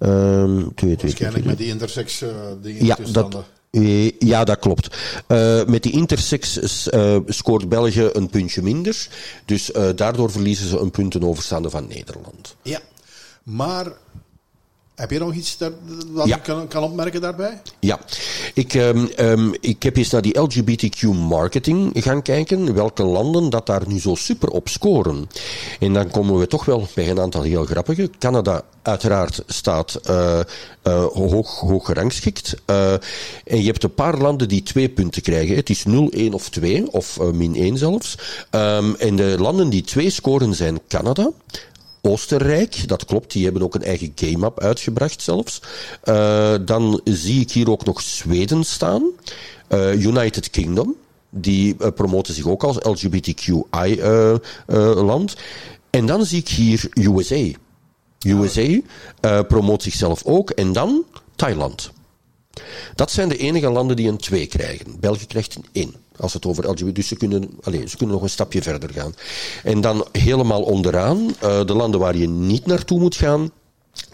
Um, 2, 2, Waarschijnlijk met die intersex dingen. Ja, dat. Ja, dat klopt. Uh, met die intersex uh, scoort België een puntje minder. Dus uh, daardoor verliezen ze een punt ten overstaande van Nederland. Ja. Maar heb je nog iets daar, wat Ja. je kan, kan opmerken daarbij? Ja, ik, ehm, ehm, ik heb eens naar die LGBTQ marketing gaan kijken. Welke landen dat daar nu zo super op scoren. En dan komen we toch wel bij een aantal heel grappige. Canada uiteraard staat eh, hoog, hoog gerangschikt. Eh, en je hebt een paar landen die twee punten krijgen. Het is 0, 1 of 2, of min 1 zelfs. Ehm, en de landen die twee scoren zijn Canada. Oostenrijk, dat klopt, die hebben ook een eigen game-up uitgebracht zelfs. Eh, dan zie ik hier ook nog Zweden staan. Eh, United Kingdom, die eh, promoten zich ook als LGBTQI-land. en dan zie ik hier USA. USA promoot zichzelf ook. En dan Thailand. Dat zijn de enige landen die een 2 krijgen. België krijgt een 1. Als het over LGBT... Dus ze kunnen, allez, ze kunnen nog een stapje verder gaan. En dan helemaal onderaan, eh, de landen waar je niet naartoe moet gaan.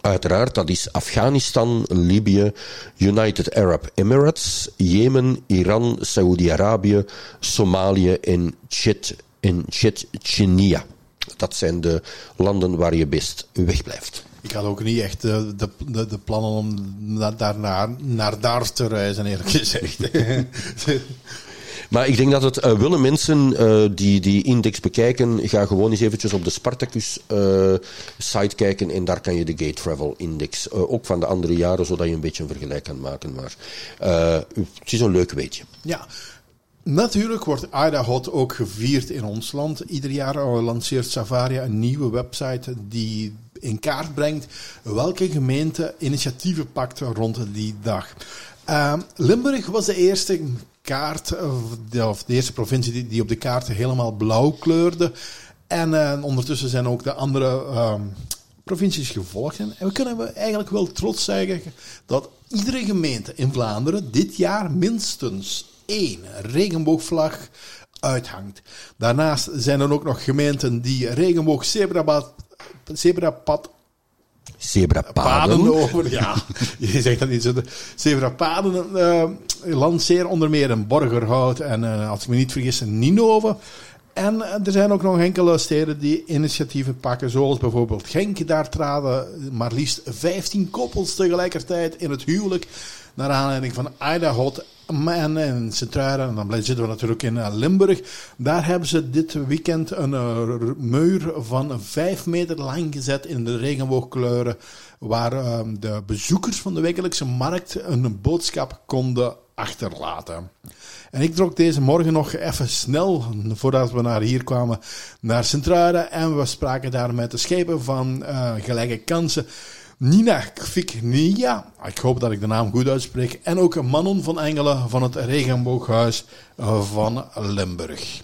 Uiteraard, dat is Afghanistan, Libië, United Arab Emirates, Jemen, Iran, Saoedi-Arabië, Somalië en Tsjetsjenia. Dat zijn de landen waar je best wegblijft. Ik had ook niet echt eh, de, de, de plannen om na- daarna, naar daar te reizen, eerlijk gezegd. Maar ik denk dat het eh, willen mensen eh, die die index bekijken, ga gewoon eens eventjes op de Spartacus eh, site kijken en daar kan je de Gay Travel Index, ook van de andere jaren, zodat je een beetje een vergelijk kan maken. Maar het is een leuk weetje. Ja, natuurlijk wordt Idaho ook gevierd in ons land. Ieder jaar lanceert Savaria een nieuwe website die in kaart brengt welke gemeente initiatieven pakt rond die dag. Ehm, Limburg was de eerste kaart, eh, de- of de eerste provincie die, die op de kaart helemaal blauw kleurde. En eh, ondertussen zijn ook de andere ehm, provincies gevolgd. En we kunnen eigenlijk wel trots zeggen dat iedere gemeente in Vlaanderen dit jaar minstens één regenboogvlag uithangt. Daarnaast zijn er ook nog gemeenten die regenboog zebrapad, zebrapad Zebrapaden. paden over. Ja, je zegt dat niet zo. Zebrapaden eh lanceren onder meer in Borgerhout en eh, als ik me niet vergis in Ninove. En eh, er zijn ook nog enkele steden die initiatieven pakken, zoals bijvoorbeeld Genk. Daar traden maar liefst 15 koppels tegelijkertijd in het huwelijk. Naar aanleiding van Idaho en, en Sint-Truiden. En dan zitten we natuurlijk in eh, Limburg. Daar hebben ze dit weekend een eh, muur van 5 meter lang gezet in de regenboogkleuren. Waar eh, de bezoekers van de wekelijkse markt een boodschap konden achterlaten. En ik trok deze morgen nog even snel, voordat we naar hier kwamen, naar Sint-Truiden. En we spraken daar met de schepen van eh, Gelijke Kansen. Nina Kviknia, ik hoop dat ik de naam goed uitspreek. En ook Manon van Engelen van het Regenbooghuis van Limburg.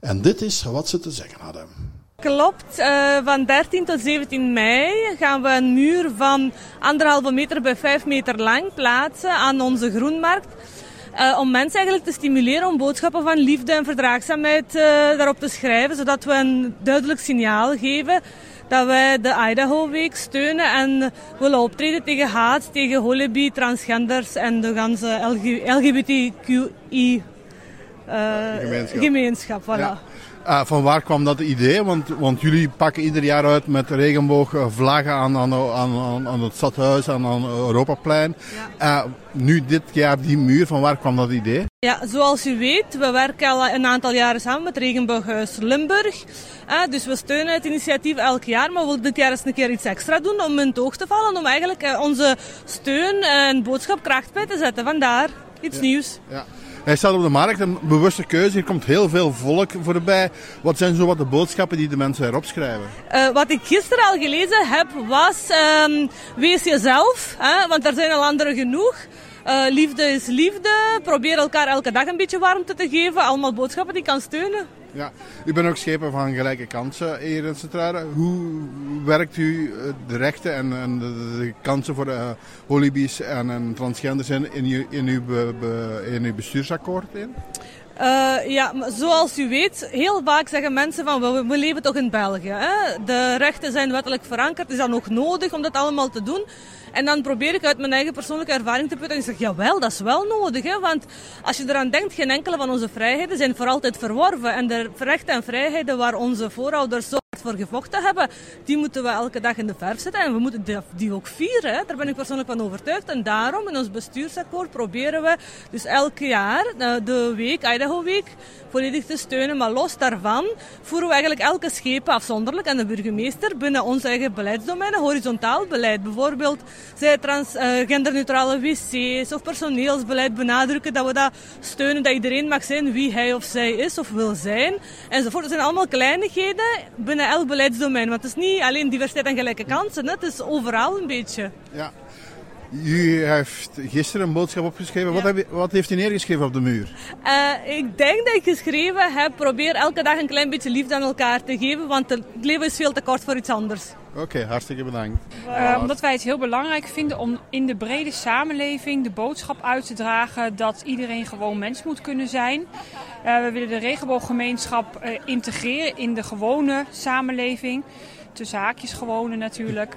En dit is wat ze te zeggen hadden. Klopt. Eh, van 13 tot 17 mei gaan we een muur van anderhalve meter bij 5 meter lang plaatsen aan onze groenmarkt. Eh, om mensen eigenlijk te stimuleren om boodschappen van liefde en verdraagzaamheid eh, daarop te schrijven, zodat we een duidelijk signaal geven dat wij de Idaho Week steunen en willen optreden tegen haat, tegen holibi, transgenders en de ganse LG LGBTQI eh, Gemeenschap. gemeenschap. Voilà. Ja. Ah, van waar kwam dat idee? Want, want jullie pakken ieder jaar uit met regenboogvlaggen aan, aan, aan, aan, aan het stadhuis, aan, aan Europaplein. Nu dit jaar die muur, van waar kwam dat idee? Ja, zoals u weet, we werken al een aantal jaren samen met Regenbooghuis Limburg. Eh, dus we steunen het initiatief elk jaar, maar we willen dit jaar eens een keer iets extra doen om in het oog te vallen. Om eigenlijk eh, onze steun en boodschap kracht bij te zetten. Vandaar iets nieuws. Ja. Hij staat op de markt, een bewuste keuze. Hier komt heel veel volk voorbij. Wat zijn zo wat de boodschappen die de mensen erop schrijven? Eh, wat ik gisteren al gelezen heb, was ehm, wees jezelf, hè, want er zijn al anderen genoeg. Eh, liefde is liefde. Probeer elkaar elke dag een beetje warmte te geven. Allemaal boodschappen die kan steunen. Ja, u bent ook schepen van gelijke kansen hier in Centrale. Hoe werkt u eh, de rechten en, en de, kansen voor de holibies en, en transgenders in, in, uw, in, uw, in uw bestuursakkoord in? Eh, ja, zoals u weet, heel vaak zeggen mensen van we, we leven toch in België. Hè? De rechten zijn wettelijk verankerd. Is dat nog nodig om dat allemaal te doen? En dan probeer ik uit mijn eigen persoonlijke ervaring te putten. En ik zeg, jawel, dat is wel nodig. Hè? Want als je eraan denkt, geen enkele van onze vrijheden zijn voor altijd verworven. En de rechten en vrijheden waar onze voorouders zo voor gevochten hebben, die moeten we elke dag in de verf zetten en we moeten die, ook vieren. Daar ben ik persoonlijk van overtuigd. En daarom in ons bestuursakkoord proberen we dus elk jaar eh, de week, Idaho Week, volledig te steunen. Maar los daarvan voeren we eigenlijk elke schepen afzonderlijk en de burgemeester binnen ons eigen beleidsdomein, horizontaal beleid. Bijvoorbeeld zij trans, uh, genderneutrale wc's of personeelsbeleid benadrukken dat we dat steunen, dat iedereen mag zijn wie hij of zij is of wil zijn. Enzovoort. Dat zijn allemaal kleinigheden binnen elk beleidsdomein. Want het is niet alleen diversiteit en gelijke kansen, het is overal een beetje. Ja. U heeft gisteren een boodschap opgeschreven. Wat, heb je, wat, heeft u neergeschreven op de muur? Uh, ik denk dat ik geschreven heb: probeer elke dag een klein beetje liefde aan elkaar te geven, want het leven is veel te kort voor iets anders. Oké, hartstikke bedankt. Uh, omdat wij het heel belangrijk vinden om in de brede samenleving de boodschap uit te dragen dat iedereen gewoon mens moet kunnen zijn. Uh, we willen de regenbooggemeenschap integreren in de gewone samenleving. Tussen haakjes gewone natuurlijk.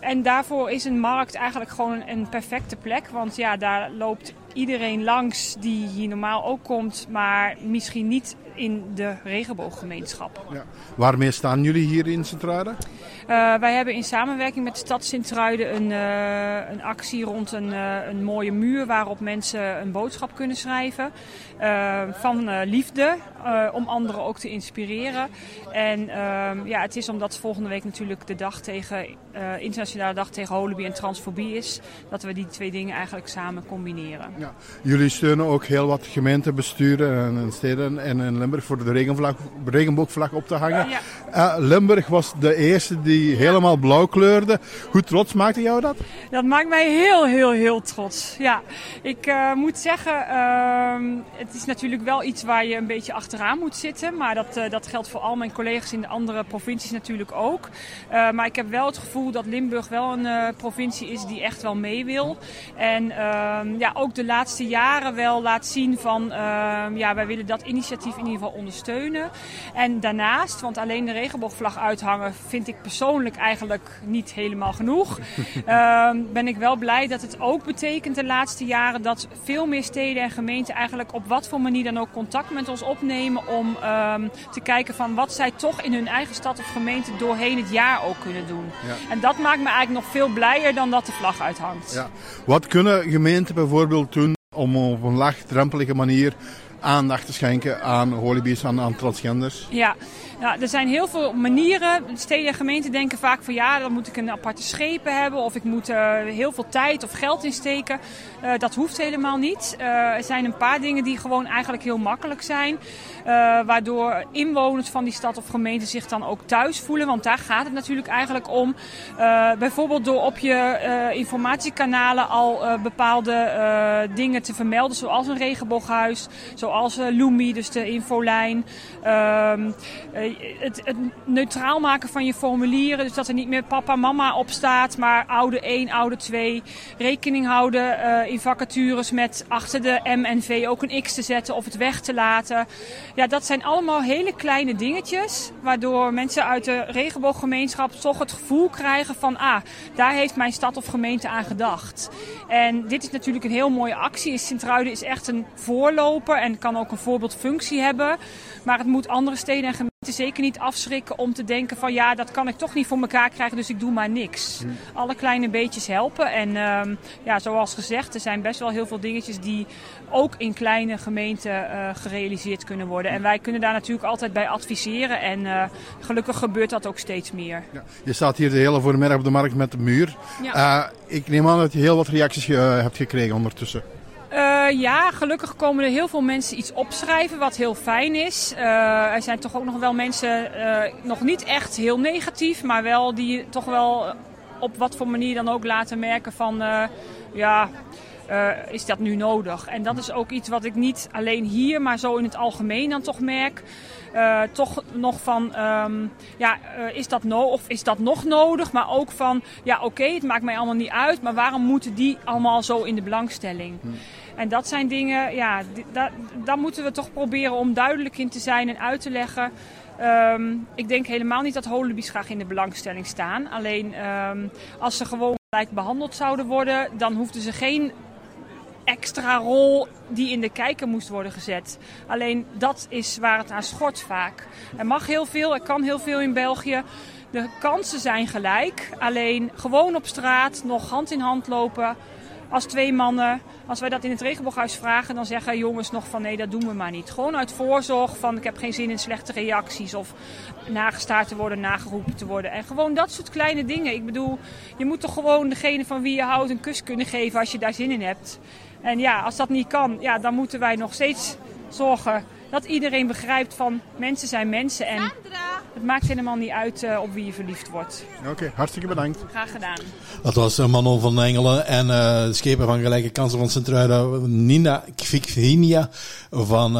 En daarvoor is een markt eigenlijk gewoon een perfecte plek. Want ja, daar loopt iedereen langs die hier normaal ook komt, maar misschien niet in de regenbooggemeenschap. Ja. Waarmee staan jullie hier in Sint-Truiden? Uh, wij hebben in samenwerking met de stad Sint-Truiden een, uh, een actie rond een, uh, een mooie muur waarop mensen een boodschap kunnen schrijven. Van liefde, om anderen ook te inspireren. En ehm, ja, het is omdat volgende week natuurlijk de dag tegen, internationale dag tegen holobie en transfobie is, dat we die twee dingen eigenlijk samen combineren. Ja. Jullie steunen ook heel wat gemeentebesturen en, en steden en in Limburg voor de regenvlag, regenboogvlag op te hangen. Ja. Limburg was de eerste die helemaal blauw kleurde. Hoe trots maakte jou dat? Dat maakt mij heel, heel, heel trots. Ja, ik moet zeggen, uh, is natuurlijk wel iets waar je een beetje achteraan moet zitten. Maar dat, uh, dat geldt voor al mijn collega's in de andere provincies natuurlijk ook. Uh, maar ik heb wel het gevoel dat Limburg wel een provincie is die echt wel mee wil. En ehm, ja, ook de laatste jaren wel laat zien van, ehm, ja, wij willen dat initiatief in ieder geval ondersteunen. En daarnaast, want alleen de regenboogvlag uithangen vind ik persoonlijk eigenlijk niet helemaal genoeg. uh, ben ik wel blij dat het ook betekent de laatste jaren dat veel meer steden en gemeenten eigenlijk op wat voor manier dan ook contact met ons opnemen om um, te kijken van wat zij toch in hun eigen stad of gemeente doorheen het jaar ook kunnen doen. Ja. En dat maakt me eigenlijk nog veel blijer dan dat de vlag uithangt. Ja. Wat kunnen gemeenten bijvoorbeeld doen om op een laagdrempelige manier aandacht te schenken aan holibies, aan, aan transgenders? Ja, er zijn heel veel manieren. Steden en gemeenten denken vaak van ja, dan moet ik een aparte schepen hebben of ik moet uh, heel veel tijd of geld insteken. Uh, dat hoeft helemaal niet. Uh, er zijn een paar dingen die gewoon eigenlijk heel makkelijk zijn. waardoor inwoners van die stad of gemeente zich dan ook thuis voelen. Want daar gaat het natuurlijk eigenlijk om. bijvoorbeeld door op je informatiekanalen al bepaalde dingen te vermelden. Zoals een regenbooghuis, zoals Lumi, dus de infolijn. Het, het, neutraal maken van je formulieren. Dus dat er niet meer papa, mama op staat, maar oude 1, oude 2. Rekening houden uh, in vacatures met achter de M en V ook een X te zetten of het weg te laten. Ja, dat zijn allemaal hele kleine dingetjes. Waardoor mensen uit de regenbooggemeenschap toch het gevoel krijgen van... ah, daar heeft mijn stad of gemeente aan gedacht. En dit is natuurlijk een heel mooie actie. Sint-Truiden is echt een voorloper en kan ook een voorbeeldfunctie hebben. Maar het moet andere steden en gemeenten zeker niet afschrikken om te denken van ja, dat kan ik toch niet voor elkaar krijgen, dus ik doe maar niks. Hm. Alle kleine beetjes helpen. En um, ja, zoals gezegd, er zijn best wel heel veel dingetjes die ook in kleine gemeenten uh, gerealiseerd kunnen worden. En wij kunnen daar natuurlijk altijd bij adviseren. En uh, gelukkig gebeurt dat ook steeds meer. Ja. Je staat hier de hele voormiddag op de markt met de muur. Ja. Uh, ik neem aan dat je heel wat reacties hebt gekregen ondertussen. Uh, ja, gelukkig komen er heel veel mensen iets opschrijven, wat heel fijn is. Uh, er zijn toch ook nog wel mensen, uh, nog niet echt heel negatief, maar wel die toch wel op wat voor manier dan ook laten merken van, ja, is dat nu nodig? En dat is ook iets wat ik niet alleen hier, maar zo in het algemeen dan toch merk. Toch nog van, um, ja, is, dat no of is dat nog nodig? Maar ook van, ja, oké, het maakt mij allemaal niet uit, maar waarom moeten die allemaal zo in de belangstelling? Hm. En dat zijn dingen, ja, daar moeten we toch proberen om duidelijk in te zijn en uit te leggen. Um, ik denk helemaal niet dat holubies graag in de belangstelling staan. Alleen um, als ze gewoon gelijk behandeld zouden worden, dan hoefden ze geen extra rol die in de kijker moest worden gezet. Alleen dat is waar het aan schort vaak. Er mag heel veel, er kan heel veel in België. De kansen zijn gelijk. Alleen gewoon op straat nog hand in hand lopen als twee mannen. Als wij dat in het regenbooghuis vragen, dan zeggen jongens nog van nee, dat doen we maar niet. Gewoon uit voorzorg van ik heb geen zin in slechte reacties of nagestaard te worden, nageroepen te worden. En gewoon dat soort kleine dingen. Ik bedoel, je moet toch gewoon degene van wie je houdt een kus kunnen geven als je daar zin in hebt. En ja, als dat niet kan, ja, dan moeten wij nog steeds zorgen dat iedereen begrijpt van mensen zijn mensen. En het maakt helemaal niet uit uh, op wie je verliefd wordt. Oké, hartstikke bedankt. Graag gedaan. Dat was uh, Manon van Engelen en uh, schepen van gelijke kansen van Sint-Truiden, Nina Kvikvinia van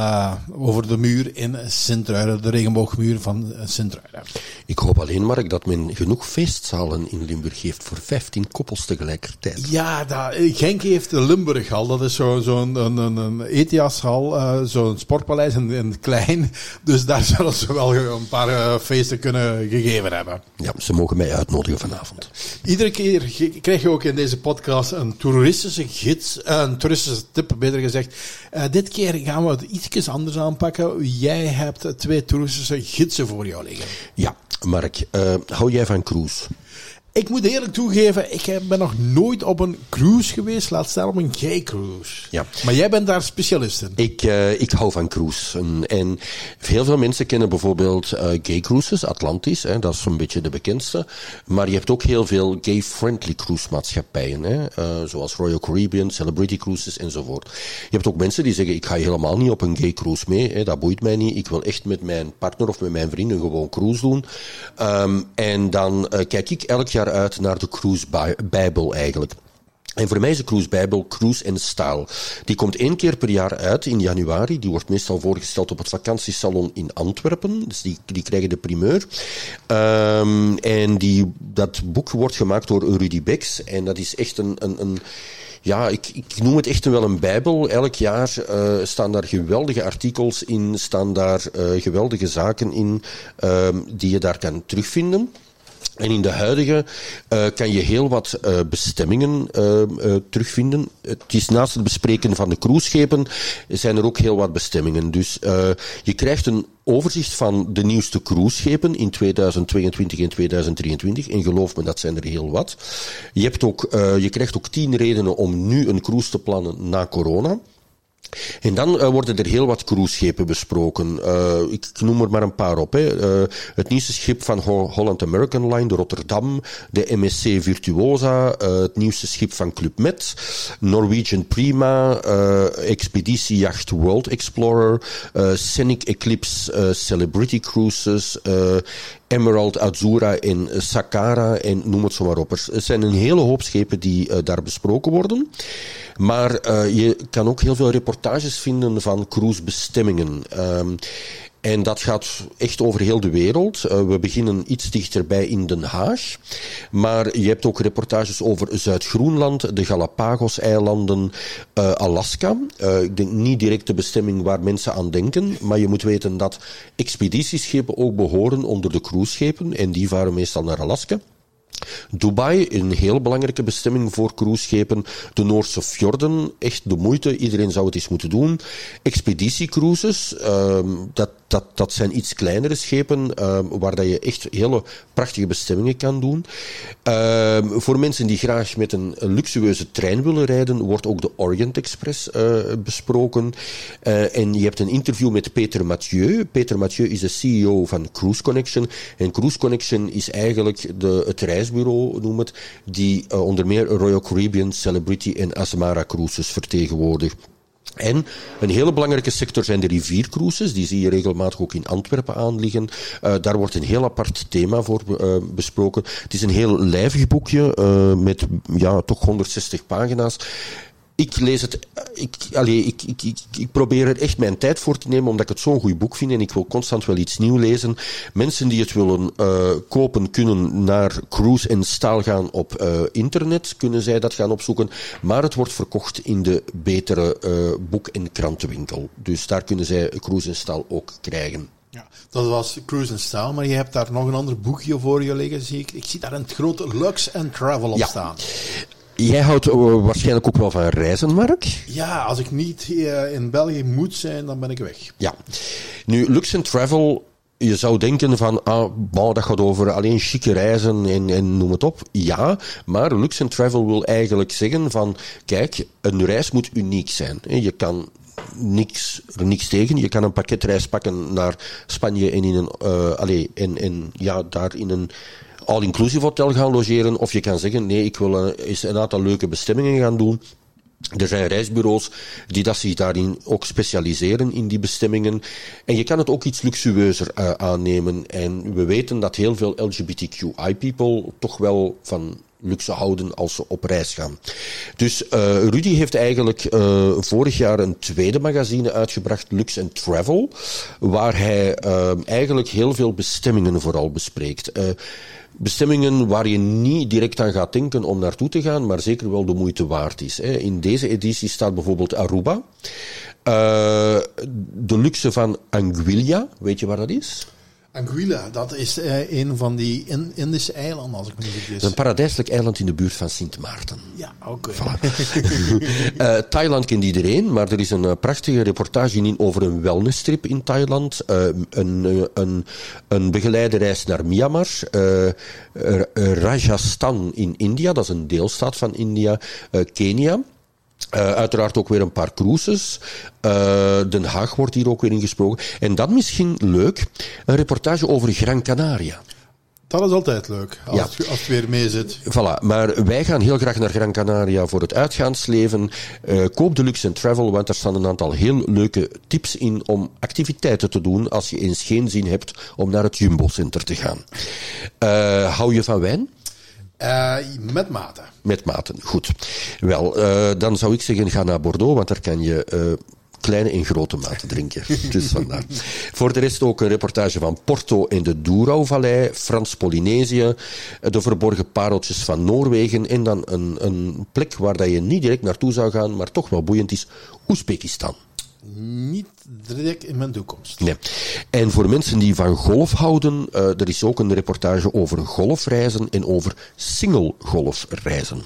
over de muur in Sint-Truiden, de regenboogmuur van Sint-Truiden. Ik hoop alleen, Mark, dat men genoeg feestzalen in Limburg heeft voor 15 koppels tegelijkertijd. Ja, dat, Genk heeft de Limburghal, dat is zo'n zo een, een, een ETIAS-hal, zo'n sportpaleis in klein. Dus daar zullen ze wel een paar feesten kunnen gegeven hebben. Ja, ze mogen mij uitnodigen vanavond. Iedere keer krijg je ook in deze podcast een toeristische gids, een toeristische tip, beter gezegd. Uh, dit keer gaan we het iets anders aanpakken. Jij hebt twee toeristische gidsen voor jou liggen. Ja, Mark, uh, hou jij van cruise? Ik moet eerlijk toegeven, ik ben nog nooit op een cruise geweest, laat staan op een gay cruise. Ja. Maar jij bent daar specialist in. Ik, uh, ik hou van cruise. En, en, heel veel mensen kennen bijvoorbeeld uh, gay cruises, Atlantis, hè, dat is een beetje de bekendste. Maar je hebt ook heel veel gay-friendly cruise maatschappijen, hè, uh, zoals Royal Caribbean, Celebrity Cruises enzovoort. Je hebt ook mensen die zeggen, ik ga helemaal niet op een gay cruise mee, hè, dat boeit mij niet. Ik wil echt met mijn partner of met mijn vrienden gewoon cruise doen. Um, en dan kijk ik elk jaar uit naar de Cruise Bijbel eigenlijk. En voor mij is de Cruise Bijbel Cruise in Style. Die komt één keer per jaar uit in januari. Die wordt meestal voorgesteld op het vakantiesalon in Antwerpen. Dus die, die krijgen de primeur. Um, en die, dat boek wordt gemaakt door Rudy Becks. En dat is echt een, een, een ja, ik, ik noem het echt wel een bijbel. Elk jaar uh, staan daar geweldige artikels in, staan daar uh, geweldige zaken in uh, die je daar kan terugvinden. En in de huidige uh, kan je heel wat uh, bestemmingen uh, terugvinden. Het is naast het bespreken van de cruiseschepen zijn er ook heel wat bestemmingen. Dus je krijgt een overzicht van de nieuwste cruiseschepen in 2022 en 2023. En geloof me, dat zijn er heel wat. Je, hebt ook, je krijgt ook tien redenen om nu een cruise te plannen na corona. En dan uh, worden er heel wat cruiseschepen besproken. Uh, ik noem er maar een paar op. Hè. Uh, het nieuwste schip van Ho Holland American Line, de Rotterdam, de MSC Virtuosa, het nieuwste schip van Club Med, Norwegian Prima, Expeditiejacht World Explorer, Scenic Eclipse Celebrity Cruises, Emerald, Azura en Sakara en noem het zo maar op. Er zijn een hele hoop schepen die uh, daar besproken worden. Maar uh, je kan ook heel veel reportages vinden van cruisebestemmingen. Um, en dat gaat echt over heel de wereld. Uh, we beginnen iets dichterbij in Den Haag. Maar je hebt ook reportages over Zuid-Groenland, de Galapagos-eilanden, uh, Alaska. Uh, ik denk niet direct de bestemming waar mensen aan denken. Maar je moet weten dat expeditieschepen ook behoren onder de cruiseschepen. En die varen meestal naar Alaska. Dubai, een heel belangrijke bestemming voor cruiseschepen. De Noordse fjorden, echt de moeite. Iedereen zou het eens moeten doen. Expeditiecruises, um, dat, dat, dat zijn iets kleinere schepen um, waar dat je echt hele prachtige bestemmingen kan doen. Um, voor mensen die graag met een, luxueuze trein willen rijden, wordt ook de Orient Express uh, besproken. Uh, en je hebt een interview met Peter Mathieu. Peter Mathieu is de CEO van Cruise Connection. En Cruise Connection is eigenlijk de, het reisbureau, noem die uh, onder meer Royal Caribbean, Celebrity en Asmara Cruises vertegenwoordigt. En een hele belangrijke sector zijn de riviercruises. Die zie je regelmatig ook in Antwerpen aanliggen. Uh, daar wordt een heel apart thema voor uh, besproken. Het is een heel lijvig boekje met ja, toch 160 pagina's ik lees het, ik, allee, ik, ik, ik, ik, probeer er echt mijn tijd voor te nemen, omdat ik het zo'n goed boek vind en ik wil constant wel iets nieuws lezen. Mensen die het willen uh, kopen, kunnen naar Cruise en Staal gaan op uh, internet, kunnen zij dat gaan opzoeken. Maar het wordt verkocht in de betere uh, boek- en krantenwinkel. Dus daar kunnen zij Cruise en Staal ook krijgen. Ja, dat was Cruise and Style, maar je hebt daar nog een ander boekje voor je liggen, zie ik. Ik zie daar een grote Lux and Travel op ja. staan. Jij houdt eh, waarschijnlijk ook wel van reizen, Mark? Ja, als ik niet eh, in België moet zijn, dan ben ik weg. Ja. Nu, Lux Travel, je zou denken van, ah, bon, dat gaat over alleen chique reizen en, en noem het op. Ja, maar Lux Travel wil eigenlijk zeggen van, kijk, een reis moet uniek zijn. Je kan niks, er niks tegen. Je kan een pakketreis pakken naar Spanje en in een, allee, en, en ja, daar in een all-inclusive hotel gaan logeren. Of je kan zeggen, nee, ik wil eens een aantal leuke bestemmingen gaan doen. Er zijn reisbureaus die dat zich daarin ook specialiseren in die bestemmingen. En je kan het ook iets luxueuzer eh, aannemen. En we weten dat heel veel LGBTQI-people toch wel van luxe houden als ze op reis gaan. Dus eh, Rudy heeft eigenlijk eh, vorig jaar een tweede magazine uitgebracht, Lux and Travel, waar hij eh, eigenlijk heel veel bestemmingen vooral bespreekt. Bestemmingen waar je niet direct aan gaat denken om naartoe te gaan, maar zeker wel de moeite waard is. In deze editie staat bijvoorbeeld Aruba. De luxe van Anguilla, weet je waar dat is? Anguilla, dat is eh, een van die in Indische eilanden, als ik me niet vergis. een paradijselijk eiland in de buurt van Sint Maarten. Ja, oké. Eh, Thailand kent iedereen, maar er is een eh, prachtige reportage in over een wellnesstrip in Thailand. Een, een, een begeleide reis naar Myanmar. Rajasthan in India, dat is een deelstaat van India. Kenia. Eh, uiteraard ook weer een paar cruises. Eh, Den Haag wordt hier ook weer ingesproken. En dan misschien leuk, een reportage over Gran Canaria. Dat is altijd leuk, als, Ja. het, als het weer mee zit. Voilà, maar wij gaan heel graag naar Gran Canaria voor het uitgaansleven. Eh, koop de Lux Travel, want er staan een aantal heel leuke tips in om activiteiten te doen als je eens geen zin hebt om naar het Jumbo Center te gaan. Hou je van wijn? Eh, met mate. Met maten, goed. Wel, eh, dan zou ik zeggen, ga naar Bordeaux, want daar kan je eh, kleine en grote maten drinken. dus vandaar. Voor de rest ook een reportage van Porto en de Dourau-vallei, Frans-Polynesië, de verborgen pareltjes van Noorwegen en dan een, een plek waar dat je niet direct naartoe zou gaan, maar toch wel boeiend is, Oezbekistan. Niet direct in mijn toekomst. Nee. En voor mensen die van golf houden, eh, er is ook een reportage over golfreizen en over single golfreizen.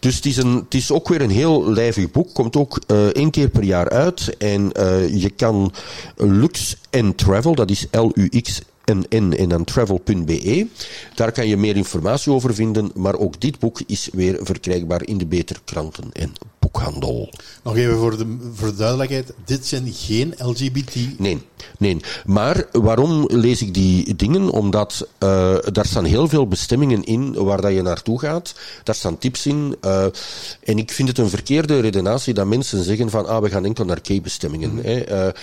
Dus het is, een, het is ook weer een heel lijvig boek, komt ook eh, één keer per jaar uit. En eh, je kan Lux Travel, dat is L-U-X en N en dan travel.be. Daar kan je meer informatie over vinden, maar ook dit boek is weer verkrijgbaar in de Beter Kranten en Boekhandel. Nog even voor de, voor de duidelijkheid. Dit zijn geen LGBT... Nee, nee. Maar waarom lees ik die dingen? Omdat eh, daar staan heel veel bestemmingen in waar dat je naartoe gaat. Daar staan tips in. eh, en ik vind het een verkeerde redenatie dat mensen zeggen van ah, we gaan enkel naar gay-bestemmingen. hè. Eh, eh,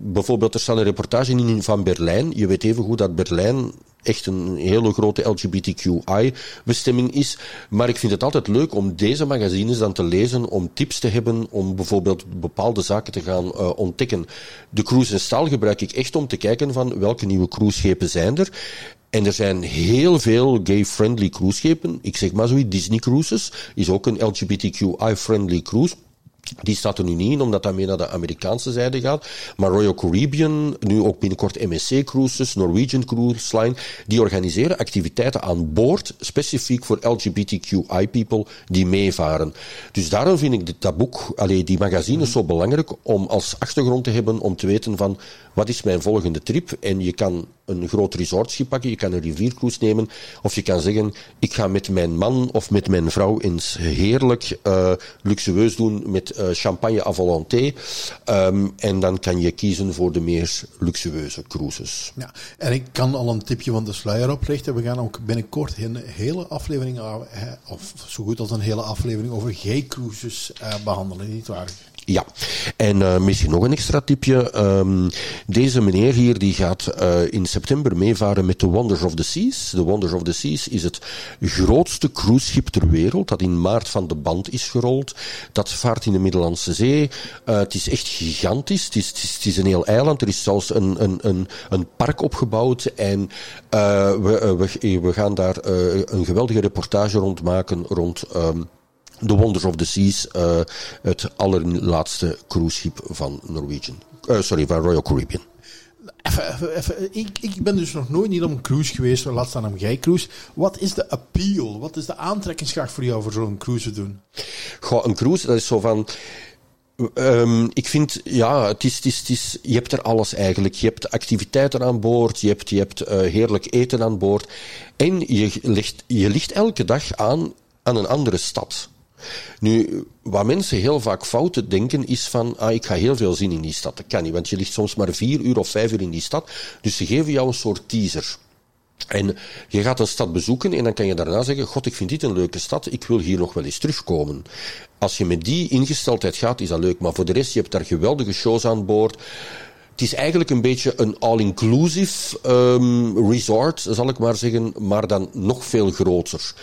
bijvoorbeeld, er staat een reportage in van Berlijn. Je weet even goed dat Berlijn echt een hele grote LGBTQI-bestemming is. Maar ik vind het altijd leuk om deze magazines dan te lezen, om tips te hebben, om bijvoorbeeld bepaalde zaken te gaan eh, ontdekken. De cruise en staal gebruik ik echt om te kijken van welke nieuwe cruiseschepen zijn er. En er zijn heel veel gay-friendly cruiseschepen. Ik zeg maar zoiets, Disney Cruises is ook een LGBTQI-friendly cruise. Die staat er nu niet in, omdat dat meer naar de Amerikaanse zijde gaat. Maar Royal Caribbean, nu ook binnenkort MSC Cruises, Norwegian Cruise Line, die organiseren activiteiten aan boord, specifiek voor LGBTQI-people die meevaren. Dus daarom vind ik dit, dat boek, die magazines zo belangrijk om als achtergrond te hebben, om te weten van, wat is mijn volgende trip? En je kan een groot resortschip pakken, je kan een riviercruise nemen, of je kan zeggen, ik ga met mijn man of met mijn vrouw eens heerlijk eh, luxueus doen met champagne à volonté. Ehm, en dan kan je kiezen voor de meer luxueuze cruises. Ja, en ik kan al een tipje van de sluier oplichten. We gaan ook binnenkort een hele aflevering, eh, of zo goed als een hele aflevering over gay cruises eh, behandelen, niet waar? Ja, en eh, misschien nog een extra tipje. Ehm, deze meneer hier die gaat eh, in september meevaren met de Wonders of the Seas. De Wonders of the Seas is het grootste cruiseschip ter wereld dat in maart van de band is gerold. Dat vaart in de Middellandse Zee. Eh, het is echt gigantisch. Het is, het, is, het is een heel eiland. Er is zelfs een, een, een, een park opgebouwd. En we, we, we gaan daar een geweldige reportage rond maken rond... ehm, The Wonders of the Seas, eh, het allerlaatste cruiseschip van Norwegian. Eh, sorry, van Royal Caribbean. even, even, even, ik, ik ben dus nog nooit niet op een cruise geweest, laat staan op jij cruise. Wat is de appeal? Wat is de aantrekkingskracht voor jou voor zo'n cruise te doen? Goh, een cruise, dat is zo van... Ehm, ik vind, ja, het is, het, is, het is, je hebt er alles eigenlijk. Je hebt activiteiten aan boord, je hebt, je hebt eh, heerlijk eten aan boord. En je ligt, je ligt elke dag aan aan een andere stad. Nu, wat mensen heel vaak fouten denken is van, ah, ik ga heel veel zien in die stad. Dat kan niet, want je ligt soms maar vier uur of vijf uur in die stad. Dus ze geven jou een soort teaser. En je gaat een stad bezoeken en dan kan je daarna zeggen, god, ik vind dit een leuke stad, ik wil hier nog wel eens terugkomen. Als je met die ingesteldheid gaat, is dat leuk. Maar voor de rest, je hebt daar geweldige shows aan boord. Het is eigenlijk een beetje een all-inclusive um, resort, zal ik maar zeggen, maar dan nog veel groter.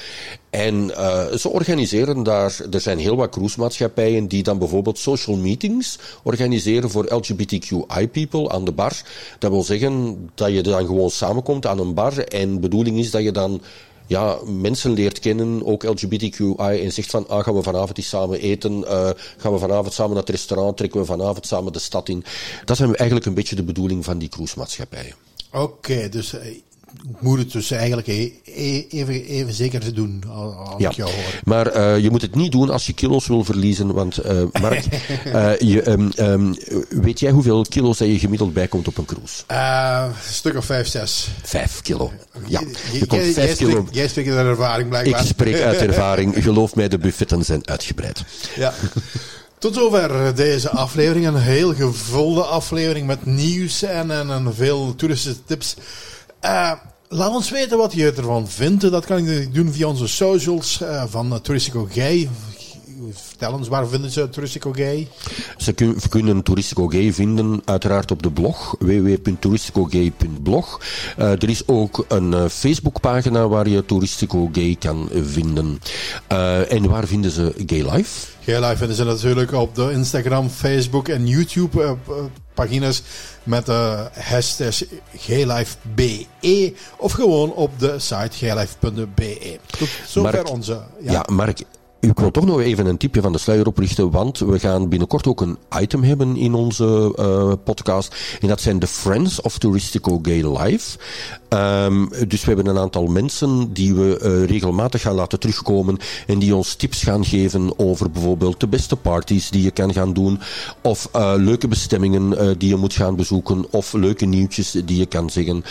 En uh, ze organiseren daar, er zijn heel wat cruisemaatschappijen die dan bijvoorbeeld social meetings organiseren voor LGBTQI-people aan de bar. Dat wil zeggen dat je dan gewoon samenkomt aan een bar en de bedoeling is dat je dan ja, mensen leert kennen, ook LGBTQI, en zegt van, ah, gaan we vanavond eens samen eten, uh, gaan we vanavond samen naar het restaurant, trekken we vanavond samen de stad in. Dat is eigenlijk een beetje de bedoeling van die cruisemaatschappijen. Oké, okay, dus moet het dus eigenlijk e-, e-, even, even zeker te doen, ja. ik jou hoor. Maar uh, je moet het niet doen als je kilo's wil verliezen, want uh, Mark, uh, je, um, um, weet jij hoeveel kilo's dat je gemiddeld bijkomt op een cruise? een stuk of vijf, zes. Vijf kilo, ja. Je, je komt vijf jij kilo. Spreekt, jij spreekt uit ervaring blijkbaar. Ik spreek uit ervaring. Geloof mij, de buffetten zijn uitgebreid. Ja. Tot zover deze aflevering. Een heel gevulde aflevering met nieuws en, en, en veel toeristische tips. Uh, laat ons weten wat je ervan vindt. Dat kan ik doen via onze socials uh, van Touristico Gay. Vertel ons, waar vinden ze Touristico Gay? Ze kun, kunnen Touristico Gay vinden uiteraard op de blog www.touristicogay.blog. Uh, er is ook een uh, Facebookpagina waar je Touristico Gay kan vinden. Uh, en waar vinden ze Gay Life? Gay Life vinden ze natuurlijk op de Instagram, Facebook en YouTube pagina's met de hashtag GayLifeBE of gewoon op de site gaylife.be. Tot zover onze... Ja. ja, Mark, ik wil toch nog even een tipje van de sluier oprichten, want we gaan binnenkort ook een item hebben in onze uh, podcast. En dat zijn de Friends of Touristico Gay Life. Um, dus we hebben een aantal mensen die we uh, regelmatig gaan laten terugkomen en die ons tips gaan geven over bijvoorbeeld de beste parties die je kan gaan doen, of uh, leuke bestemmingen die je moet gaan bezoeken, of leuke nieuwtjes die je kan zeggen.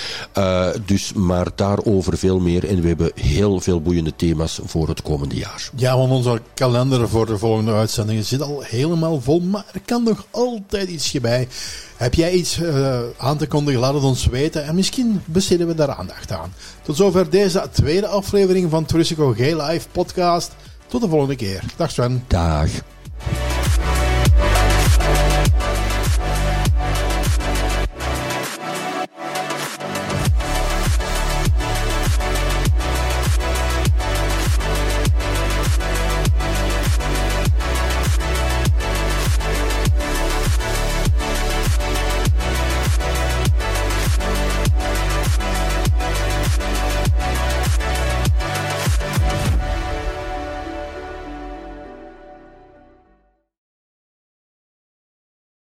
dus maar daarover veel meer en we hebben heel veel boeiende thema's voor het komende jaar. Ja, want onze kalender voor de volgende uitzendingen zit al helemaal vol, maar er kan nog altijd ietsje bij. Heb jij iets uh, aan te kondigen? Laat het ons weten en misschien besteden we daar aandacht aan. Tot zover deze tweede aflevering van Touristico Gay Live podcast. Tot de volgende keer. Dag Sven. Dag.